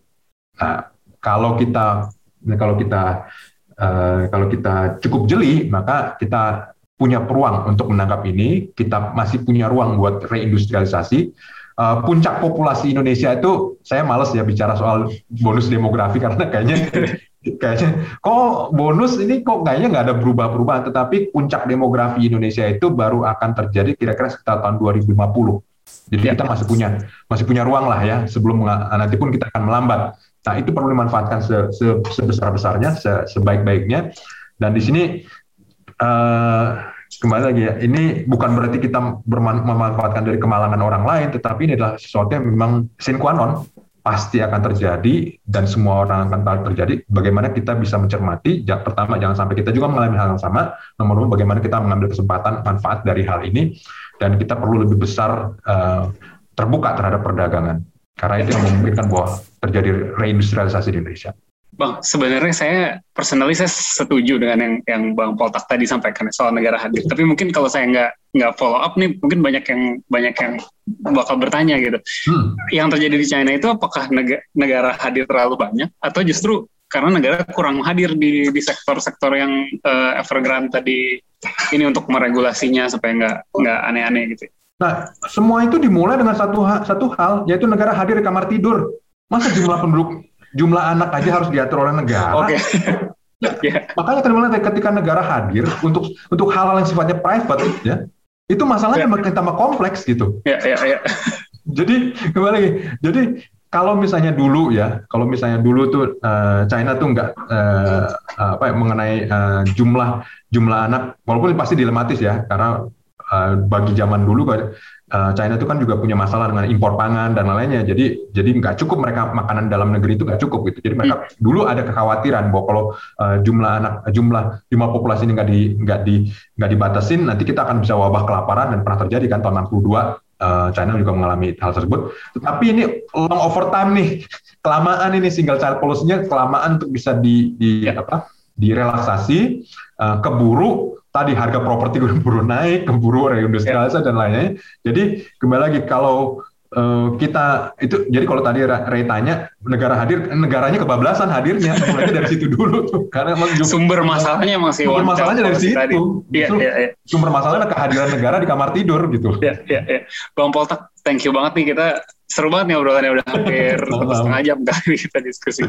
Nah, kalau kita kalau kita uh, kalau kita cukup jeli, maka kita punya peluang untuk menangkap ini. Kita masih punya ruang buat reindustrialisasi. Uh, puncak populasi Indonesia itu saya males ya bicara soal bonus demografi (laughs) karena kayaknya kayaknya kok bonus ini kok kayaknya nggak ada berubah-perubahan tetapi puncak demografi Indonesia itu baru akan terjadi kira-kira sekitar tahun 2050 jadi ya. kita masih punya masih punya ruang lah ya sebelum nanti pun kita akan melambat. Nah itu perlu dimanfaatkan se, se, sebesar-besarnya se, sebaik-baiknya. Dan di sini uh, kembali lagi ya ini bukan berarti kita memanfaatkan dari kemalangan orang lain tetapi ini adalah sesuatu yang memang qua non pasti akan terjadi dan semua orang akan terjadi. Bagaimana kita bisa mencermati? Pertama, jangan sampai kita juga mengalami hal yang sama. Nomor dua, bagaimana kita mengambil kesempatan manfaat dari hal ini dan kita perlu lebih besar uh, terbuka terhadap perdagangan karena itu yang memungkinkan bahwa terjadi reindustrialisasi di Indonesia. Bang, sebenarnya saya personally saya setuju dengan yang yang Bang Poltak tadi sampaikan soal negara hadir. Tapi mungkin kalau saya nggak nggak follow up nih, mungkin banyak yang banyak yang bakal bertanya gitu. Hmm. Yang terjadi di China itu apakah negara, negara hadir terlalu banyak atau justru karena negara kurang hadir di di sektor-sektor yang uh, Evergrande tadi ini untuk meregulasinya supaya nggak nggak aneh-aneh gitu. Nah, semua itu dimulai dengan satu satu hal yaitu negara hadir di kamar tidur. Masa jumlah penduduk jumlah anak aja harus diatur oleh negara. Oke. Okay. (laughs) yeah. Makanya ternyata ketika negara hadir untuk untuk hal-hal yang sifatnya private ya, itu masalahnya yeah. makin tambah kompleks gitu. Iya, iya, iya. (laughs) Jadi kembali lagi. Jadi kalau misalnya dulu ya, kalau misalnya dulu tuh uh, China tuh nggak uh, apa ya, mengenai uh, jumlah jumlah anak, walaupun pasti dilematis ya, karena uh, bagi zaman dulu uh, China itu kan juga punya masalah dengan impor pangan dan lainnya. Jadi jadi nggak cukup mereka makanan dalam negeri itu nggak cukup gitu. Jadi mereka hmm. dulu ada kekhawatiran bahwa kalau uh, jumlah anak jumlah jumlah populasi ini nggak di nggak di nggak dibatasin, nanti kita akan bisa wabah kelaparan dan pernah terjadi kan tahun 62 Uh, China juga mengalami hal tersebut. Tetapi ini long overtime nih, (laughs) kelamaan ini single child policy-nya kelamaan untuk bisa di, di ya. apa? direlaksasi, uh, keburu tadi harga properti keburu naik, keburu reindustrialisasi yeah. dan lainnya. Jadi kembali lagi kalau uh, kita itu jadi kalau tadi Ray tanya negara hadir negaranya kebablasan hadirnya. Mulai dari situ dulu tuh. Karena sumber masalahnya masih sumber masalahnya dari situ. yeah, yeah, yeah. sumber masalahnya kehadiran negara di kamar tidur gitu. Ya yeah, yeah, Bang Poltak thank you banget nih kita seru banget nih obrolannya udah hampir satu setengah jam kali (laughs) kita diskusi.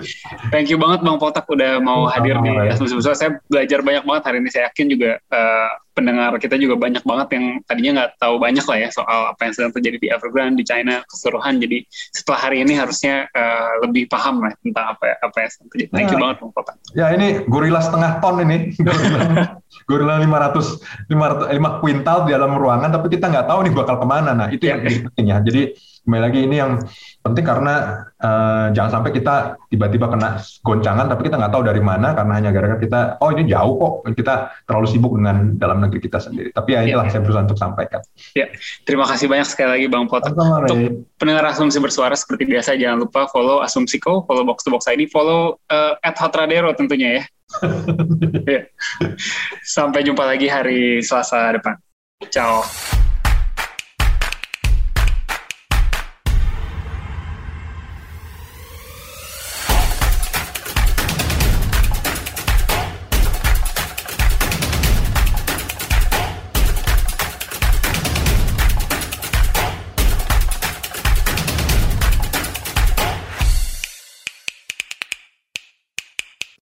Thank you banget Bang Potak udah mau hadir di Asumsi Besar. Saya belajar banyak banget hari ini. Saya yakin juga uh, pendengar kita juga banyak banget yang tadinya nggak tahu banyak lah ya soal apa yang sedang terjadi di Evergrande di China keseluruhan. Jadi setelah hari ini harusnya uh, lebih paham lah tentang apa apa yang sedang terjadi. Thank you nah, banget Bang Potak. Ya ini gorila setengah ton ini. (laughs) gorila 500 500 5 kuintal di dalam ruangan tapi kita nggak tahu nih bakal ke mana. Nah, itu yang ya. penting ya. Jadi kembali lagi ini yang penting karena uh, jangan sampai kita tiba-tiba kena goncangan tapi kita nggak tahu dari mana karena hanya gara-gara kita oh ini jauh kok kita terlalu sibuk dengan dalam negeri kita sendiri. Tapi ya inilah ya, saya berusaha untuk sampaikan. Ya terima kasih banyak sekali lagi bang Pot. Untuk pendengar asumsi bersuara seperti biasa jangan lupa follow asumsiko follow box to box ID follow uh, at hotradero tentunya ya. (laughs) Ya sampai jumpa lagi hari Selasa depan. Ciao